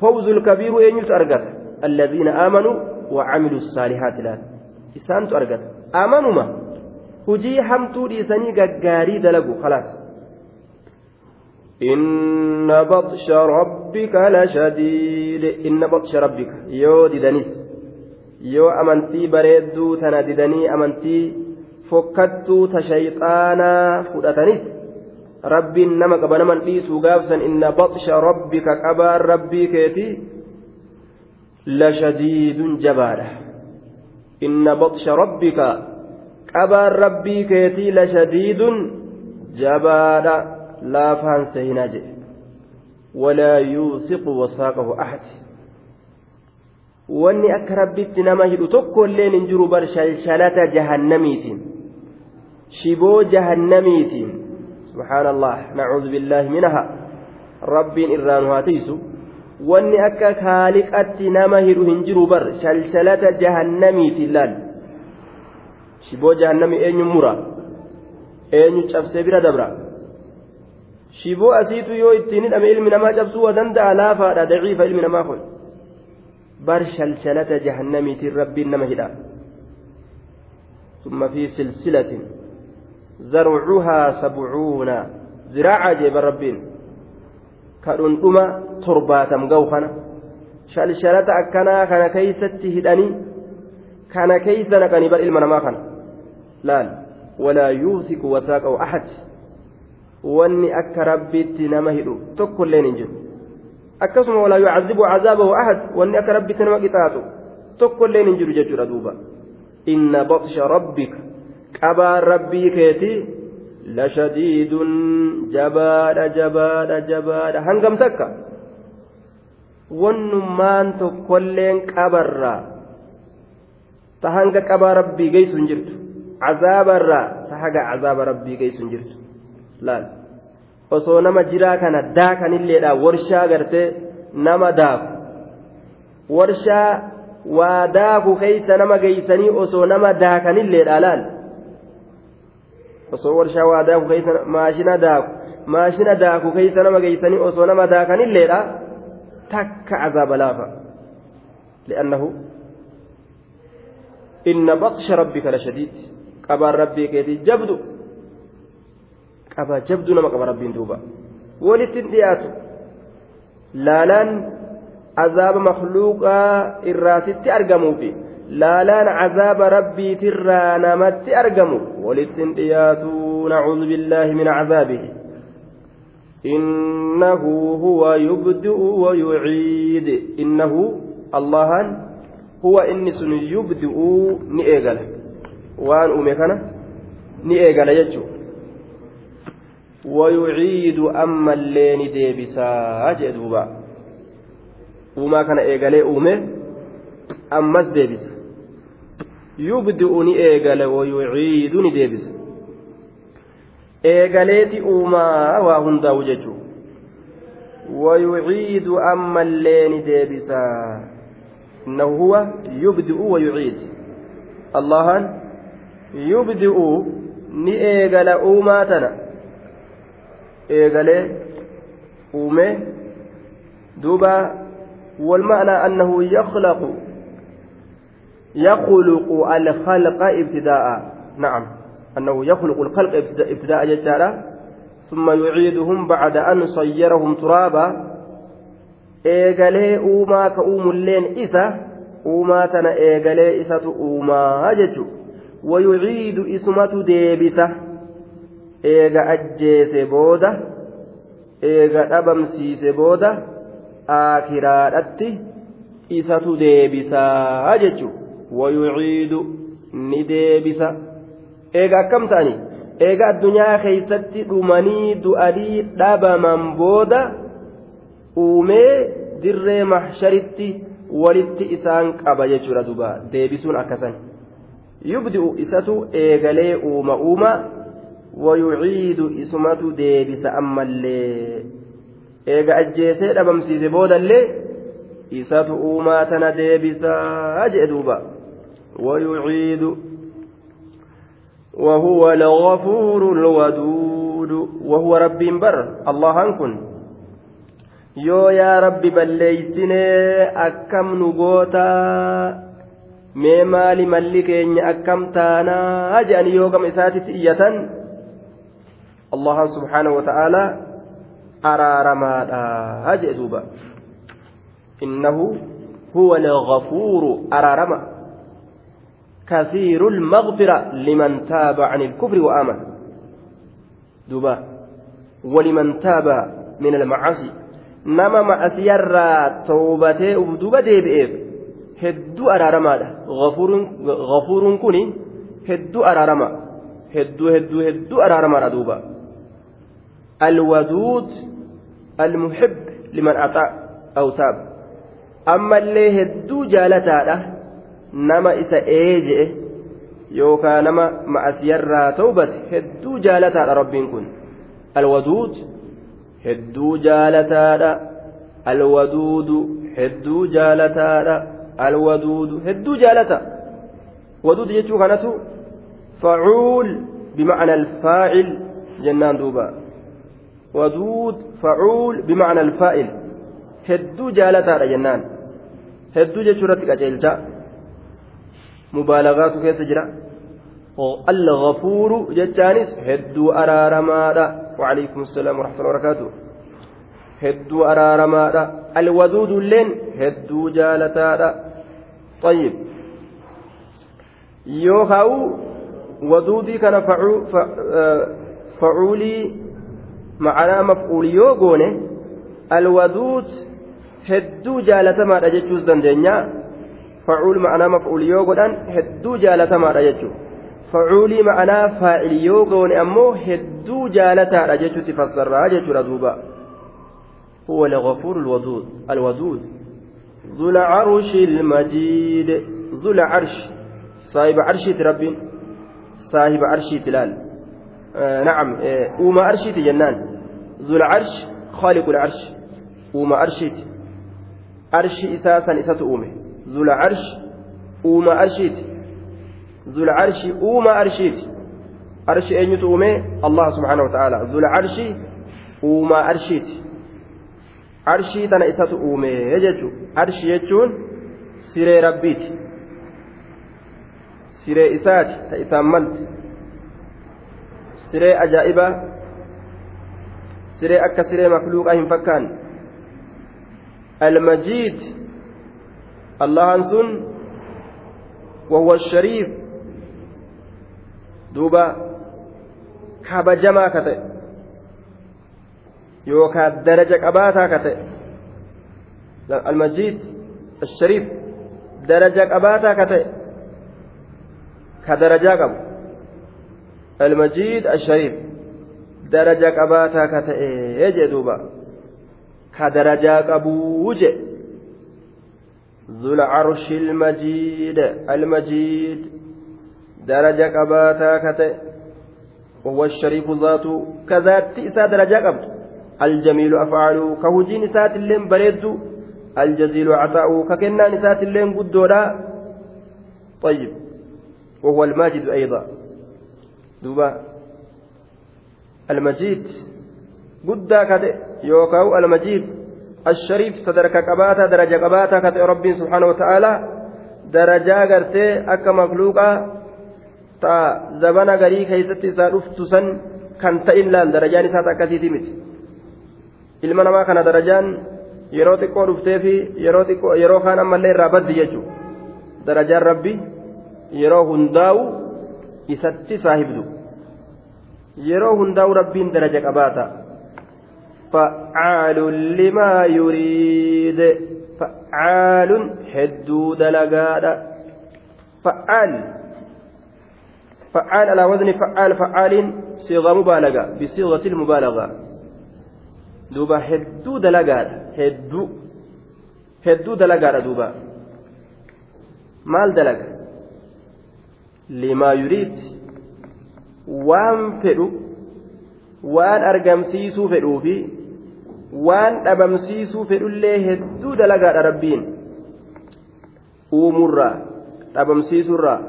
فوز الكبير أين أرقت الذين آمنوا وعملوا الصالحات لا. إسان أرقت آمنوا ما؟ هجي حمتو ديساني قاري دلقوا خلاص. إن بطش ربك لشديد. إن بطش ربك. يو ديدانيس يو أمنتي بريدو تناددني أمنتي فكتو تشيطانا. فدتنيس rabbiin nama qaba naman dhiisuu gaafsan inna baqsha rabbika qabaan rabbii keeti lashadiidun jabaadha inna baqsha rabbika qabaan rabbii keetii lashadiidun jabaadha laafaan seenaa jedhe walaa yuusiqu wasaaqahu ahad wanni akka rabbitti nama hidhu tokko illeen hin jiru bar shalshalata jahannamiitiin shiboo jahannamiitiin سبحان الله نعوذ بالله منها رب إران هاتيسو واني أكا خالق أتنما هيرو هنجرو بر شلشلة جهنمي تلال شبو جهنمي أين مرا أين شفس بلا دبرا shiboo asiitu yoo ittiin hidhame ilmi namaa cabsuu danda'a laafaadha daciifa ilmi namaa kun bar shalshalata jahannamiitiin rabbiin nama hidha ثم في سلسلة زرعها سبعون ذراعا جيب ربين كأنما ترباتم قوخنا شلشلة أكنا كان كيست هداني كان كيس نكني بل إلما ما كان لا ولا يوثق وثاقه أحد rabbitti nama hidhu tokko illee hin jiru akkasuma walaa yucadibu cazaabahu ahad wanni akka rabbitti nama qixaaxu tokko illee hin jiru jechuudha duuba inna qabaan rabbii keetii lashadiidun jabaadha jabaadha jabaadha hangam takka wannummaan tokkolleen qabarraa ta hanga qabaa rabbii geessu hin jirtu cazaabarraa ta haga cazaaba rabbii geessu hin jirtu laal osoo nama jiraa kana daakanilleedha warshaa gartee nama daaku warshaa waa daaku keeysa nama geeysanii osoo nama daakanilleedha laal osoo warshaa waa daaku keeysa maashina daaku maashina daaku keeysa nama geeysanii osoo nama daakanilleedha takka cazaaba laafa li'annahu inna baqsha rabbika lashadiid qabaan rabbii keetii jabdu qaba jabduu nama qaba rabbiin duuba walitti dhiyaatu laalaan azaaba makluuqaa irraa sitti argamuufi laalaan azaaba rabbiitirraa namatti argamu walitti dhiyaatu nacuudhu billaahi min cazaabihi إنه هو يبدئ ويعيد. إنه الله هو إنس يبدئ نئجل وأن أمكنا نئجل يجو. ويعيد أما اللين ديبسا جدوبا. وما كان إيغالي أومي أمس ديبسا. يبدئني إيغالي ويعيدني ديبسا إيغاليتي أوما وهندا وججو ويعيد أما اللين ديبسا إنه هو يبدئ ويعيد الله يبدئ ni eegala uumaa tana. Eegalee uume duuba والمعنى أنه يخلق يخلق الخلق ابتداء نعم أنه يخلق الخلق ابتداء ججارة ثم يعيدهم بعد أن صيرهم ترابا eegalee uumaa ka uumulleen isa uumaa tana eegalee isatu uumaa jechu wayuciidu isumatu deebisa eega ajjeese booda eega dhabamsiise booda aakiraadhatti isatu deebisaa jechu wayuciidu ni deebisa eega akkam ta'ani eega addunyaa keeysatti dhumanii du'anii dhabaman booda uumee dirree mahsharitti walitti isaan qaba jechuudha duba deebisuun akkasan yubdi'u isatu eegalee uuma uuma wayuciidu isumatu deebisa ammallee eega ajjeesee dhabamsiise boodallee isatu uumaa tana deebisaa jedhe duuba ويعيد وهو لغفور الودود وهو ربي بر. الله أنكن يو يا ربي بليتني أكم نغوتا ميمالي ملكين أكم تانا. أجأني يوكم إساتي إيتا الله سبحانه وتعالى أرى ما أجأ إنه هو الغفور أرى كثير المغفرة لمن تاب عن الكفر وآمن دوبا ولمن تاب من المعاصي nama ma'asiyarraa toobatee uf duba deebi'eef hedduu araaramaadha gafuuruun kun hedduu araarama hedduu hedduu hedduu araaramaadha duuba alwaduud almuhib liman axaa aw taab ammallee hedduu jaalataadha nama isa ee je'e yookaa nama ma'asiyarraa toobate hedduu jaalataadha rabbiin kun alwaduud hedduu jaalataadha alwaduudu hedduu jaalataadha alwaduudu hedduu jaalata waduudu jechuu kanatu facuul bimacna alfaacil jennaan duuba ودود فعول بمعنى الفائل هدو جالتا جنان هدو أجلتا مبالغات كيف تجرى؟ الغفور جتانس هدو أرارمادا. وعليكم السلام ورحمة الله وبركاته. هدو أرارمادا. الودود اللين هدو جالتا طيب. يوهاو ودودي كان فعولي معنى مفعول يوغوني الودود hedduu jaalatamaadha jechuus dandeenya ma'anaa maf'uul yoo godhan hedduu jaalatamaadha jechuudha facuulii ma'anaa faa'il yoo goone ammoo hedduu jaalataadha jechuutti fassarraa jechuudha duuba هو الغفور الودود الودود ذو العرش المجيد ذو العرش صاحب عرش رب صاحب عرش تلال آه نعم آه أوما عرشي جنان ذو العرش خالق العرش أوما عرشيت arshi isaa san isatu uume zula arshi uuma arshiiti zula arshi uuma arshiiti arshi eenyutu uume allah subhaanahu wa ta'ala zula arshi uuma arshiiti arshii tana isatu uume jechu arshi jechuun siree rabbiiti siree isaati ta isaan malti siree ajaa'ibaa siree akka siree makluuqaa hin fakkaanne المجيد الله أنسن وهو الشريف. دوبا كبجما كتئ. يوكا درجة قباتا كتئ. المجيد الشريف درجة قباتا كتئ. كدرجة قبو المجيد الشريف درجة قباتا كتئ. يجي دوبا ka darajaa qabuu je ذو العرش المجيد المجيد. درجة قباتا كتئ وهو الشريف ذاته. كذات إسا درجة قبط. الجميل أفعاله. كهجين إسات اللين بريد الجزيل عطاؤه. ككنان إسات اللين قدولا طيب. وهو الماجد أيضا. دوبا. المجيد. guddaa kate yookaan almajiid qabaataa daraja qabaataa kate rabbiin subhaanahu wa ta'aalaa darajaa gartee akka makluuqaa ta'a zabana garii keessatti isaa dhuftu san kan ta'in laal darajaan isaas akkasiiti miti ilma namaa kana darajaan yeroo xiqqoo dhuftee fi yeroo xiqqoo yeroo kaan ammallee irraa baddi jechuudha darajaan rabbi yeroo hundaa'u isatti saahibdu yeroo hundaa'u rabbiin daraja qabaata. فعال لما يريد فعال هدو دلقادا فعال فعال على وزن فعال فعال صيغة مبالغة بصيغة المبالغة دوبا هدو دلقادا هدو هدو دلقادا دوبا maal dalaga limaa yuriid waan fedhu waan argamsiisuu fedhuufi waan dhabamsiisuu fedhullee hedduu dalagaadha rabbiin. Uumurraa dhabamsiisurraa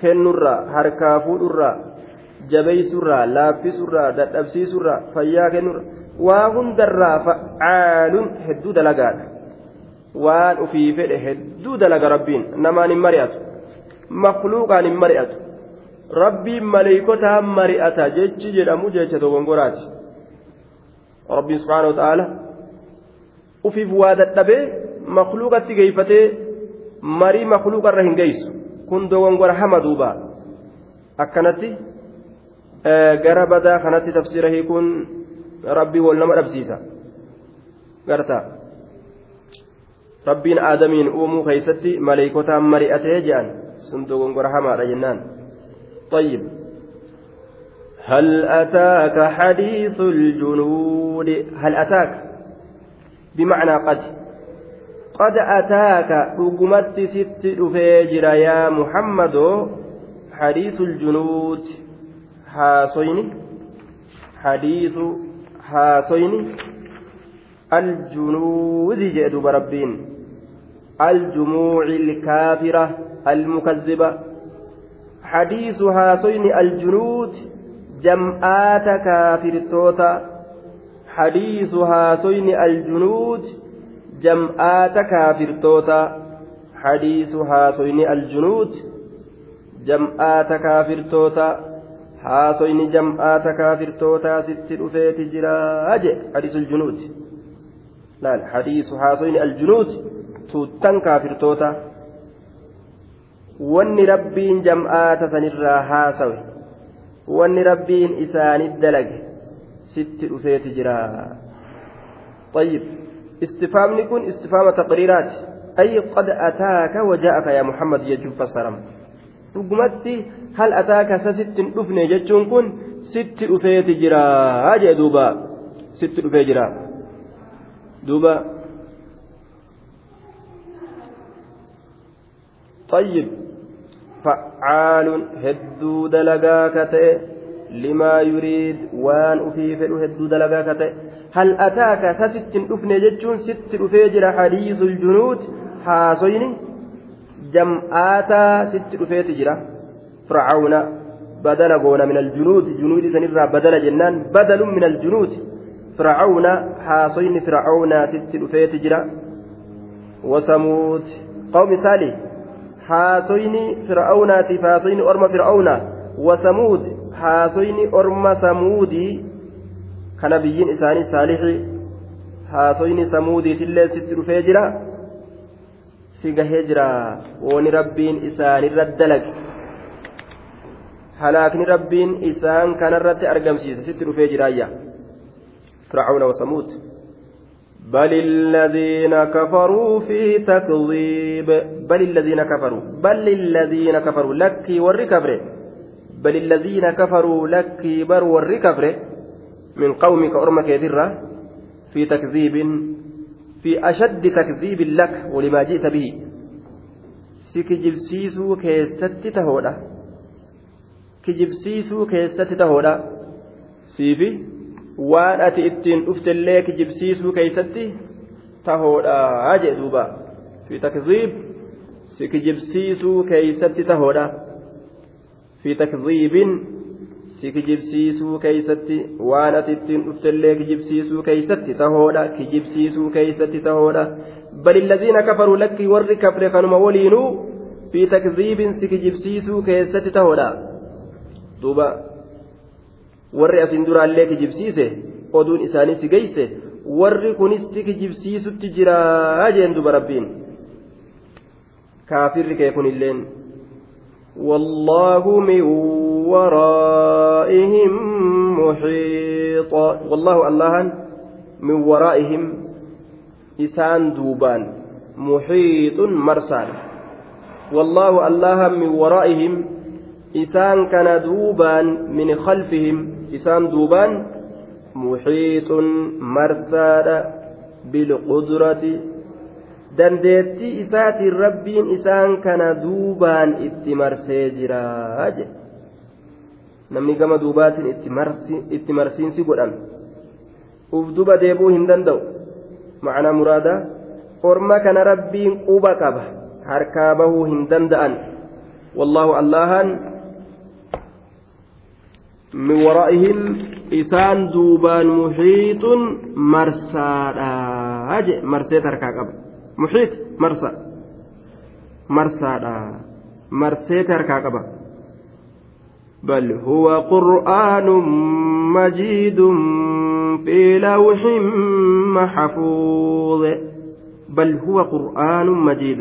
kennurraa harkaa fuudhurraa jabeessurraa laaffisurraa dadhabsiisurraa fayyaa kennurraa waa hundarraa fa'aalun hedduu dalagaadha. Waan ufii fedhe hedduu dalaga rabbiin namaan hin mari'atu makluuqaan hin mari'atu. Rabbiin maleeykotaan mari'ata jechi jedhamu jecha dogongoraati. Rabbiin subhaana wa ta'ala ufiif waa dadhabee makluuqatti geeyfatee marii makluuqarra hin geeysu kun dogongora hama duuba akkanatti gara badaa kanatti tafsiira hiikuun rabbii wal nama dhabsiisa gartaa rabbiin aadamiin uumuu keeysatti maleeykotaan mari'atee jedhan sun dogongora hamaadha jennaan طيب هل أتاك حديث الجنود؟ هل أتاك؟ بمعنى قد. قد أتاك رقمت ست فيجر يا محمد حديث الجنود. حاصين حديث حاصين الجنود جئد بربين الجموع الكافرة المكذبة. حديث حاصين الجنود. Jam'aata kaafirtoota حديث هاسين الجنود جمعات كافرتوتا حديث هاسين الجنود جمعات كافرتوتا هاسين جمعات كافرتوتا ست رفيت جراج حديث الجنود. لا حديث هاسين الجنود توتن كافرتوتا wanni rabbiin jam'aata sanirraa haasawe wanni rabbiin isaanit dalage sitti dhufeeti jira طيب استفهامني كن استفهام تقريرات أي قد أتاك وجاءك يا محمد يجب فسرم dhugumatti hal ataaka isa sitti hin dhufne jechuun kun sitti dhufeeti jira jee duuba sitti dhufee jira duuba طيب فعال هدو دلقا لما يريد وان أفي فلو هدو دلقا هل أتاك ست أفن جتشون ست أفيجر حديث الجنود؟ حاصين جمعاتا ست أفيتجر فرعون بدل قونا من الجنود. جنود سنرى بدل جنان. بدل من الجنود. فرعون حاصين فرعون ست أفيتجر وثمود. قوم صالح haasoyni fir'aawnaatiif haasoyni orma fir'aawnaa wasamuud haasoyni orma samuudii kana biyyiin isaanii saalixi haasoyni samuudiitillee sitti dhufee jira si gahee jira wooni rabbiin isaanirra dalage halaakni rabbiin isaan kanarratti argamsiise sitti dhufee jiraayya fir'aawna wasamuud بل الذين كفروا في تكذيب. بل الذين كفروا. بل الذين كفروا. لك والركبر بل الذين كفروا. لك بر والركبر من قومك أرمك يدرة في تكذيب. في أشد تكذيب لك ولما جئت به. سكجبسيسو كيست تهودا. كجبسيسو كيست تهودا. سيفي waan ati ittiin dhuftellee kijibsiisuu keeysatti tahoodha jee duuba fi takziib si kijibsiisuu keeysatti tahoodha fi takziibin si kijibsiisuu keeysatti waan ati ittiin dhuftellee kijibsiisuu keeysatti tahoodha kijibsiisuu keeysatti tahoodha bal الذين كفروا لك ور كفر كانوا ولينو في تكذيب kijibsiisuu keessatti tahoodha duuba warri asin duraallee kijibsiise oduun isaanii si geeyse warri kunis si kijibsiisutti jiraa jeen duba rabbiin kaafirri kee kunilleen والله من ورائهم محيط والله الله من ورائهم إسان دوبان محيط مرسال والله الله من ورائهم إسان كان دوبان من خلفهم isaan duubaan muxiixun marsaadha bilqudrati dandeettii isaatiin rabbiin isaan kana duubaan itti marsee jiraa jedhe namni gama duubaatiin itti marsiinsi godhan uf duba deebuu hin danda'u macnaa muraadaa orma kana rabbiin quba qaba harkaa bahuu hin danda'an wallaahu allahan من ورائهم إسان دوبان محيط مرسادا مرسي تركا قبل. محيط مرسى. مرسادا مرسي تركا قبل. بل هو قرآن مجيد في لوح محفوظ. بل هو قرآن مجيد.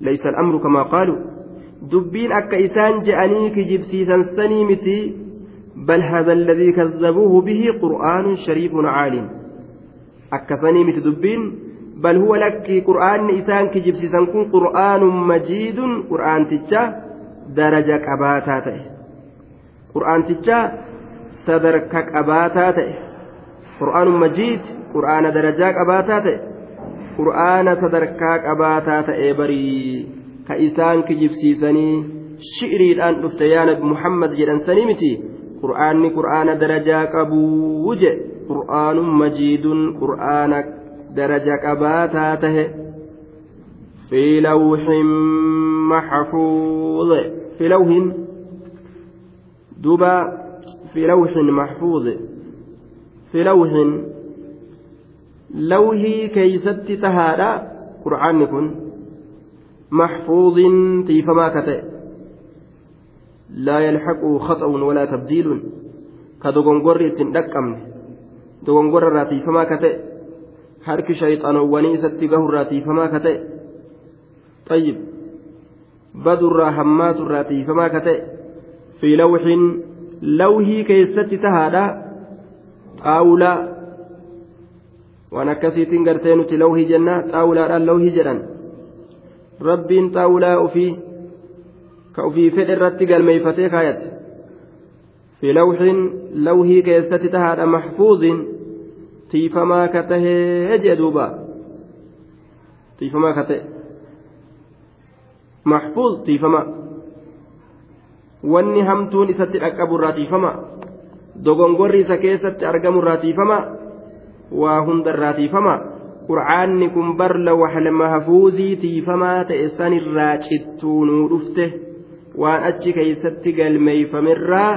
ليس الأمر كما قالوا. دبين أكا إسان جأنيك جبسيسا سنيمتي. بل هذا الذي كذبوه به قرآن شريف عال أكثني متدبين بل هو لك قرآن إسان كجب سيسان قرآن مجيد قرآن تجا درجة كباتات قرآن تجا صدر كباتات قرآن مجيد قرآن درجة كباتات قرآن صدر كباتات إبري كإسان كجب سيساني شئري الآن أفتيان محمد جدًا سنيمتي je qur'aanun majiidun qur'aana daraja qabaataa tahe fi lawxin maxfuuze fi lawhin duba fi lawxin maxfuuze fi lawxin lawhii keeysatti tahaadha qur'aanni kun maxfuudin tiifamaa ka ta'e walaa tabdiilun ka dogongorri ittiin dhaqqabne dogongorra irraa tiifamaa ka ta'e harki shayxanowwanii isatti gahurraa tiifamaa ka ta'e طيب hammaaturraa tiifamaa ka ta'e fi lawxin lawhii keeysatti tahaadha xaawulaa waan akkasiitiin gartee nuti lawhii jenna xaawulaadhaan lawhii jedhan rabbiin xaawulaa ofii irratti galmeeyfatee kaayate fi lawxin lawhii keessatti tahaadha maxfuudin tiifamaa ka tahee jee duuba tiifamaa ka ta'e maxfuuz tiifamaa wanni hamtuun isatti dhaqqabu irraa tiifama dogongorri isa keessatti argamu irraa tiifama waa hunda irraa tiifama qur'aanni kun bar lawxal mahfuuzii tiifamaa ta'e sanirraa cittuu nuu dhufte waan achi keeysatti galmeeyfamerraa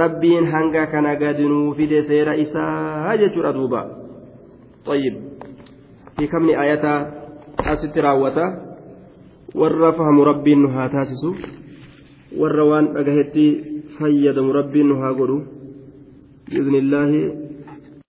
rabbiin hanga kana gadi nuu fide seera isaa jechuudha duuba طيب في كم آية أست راوتا warra fahamu rabbiin nu haa taasisu warra waan dhagahetti fayyadamu rabbiin nu haa godhu biiznillaahi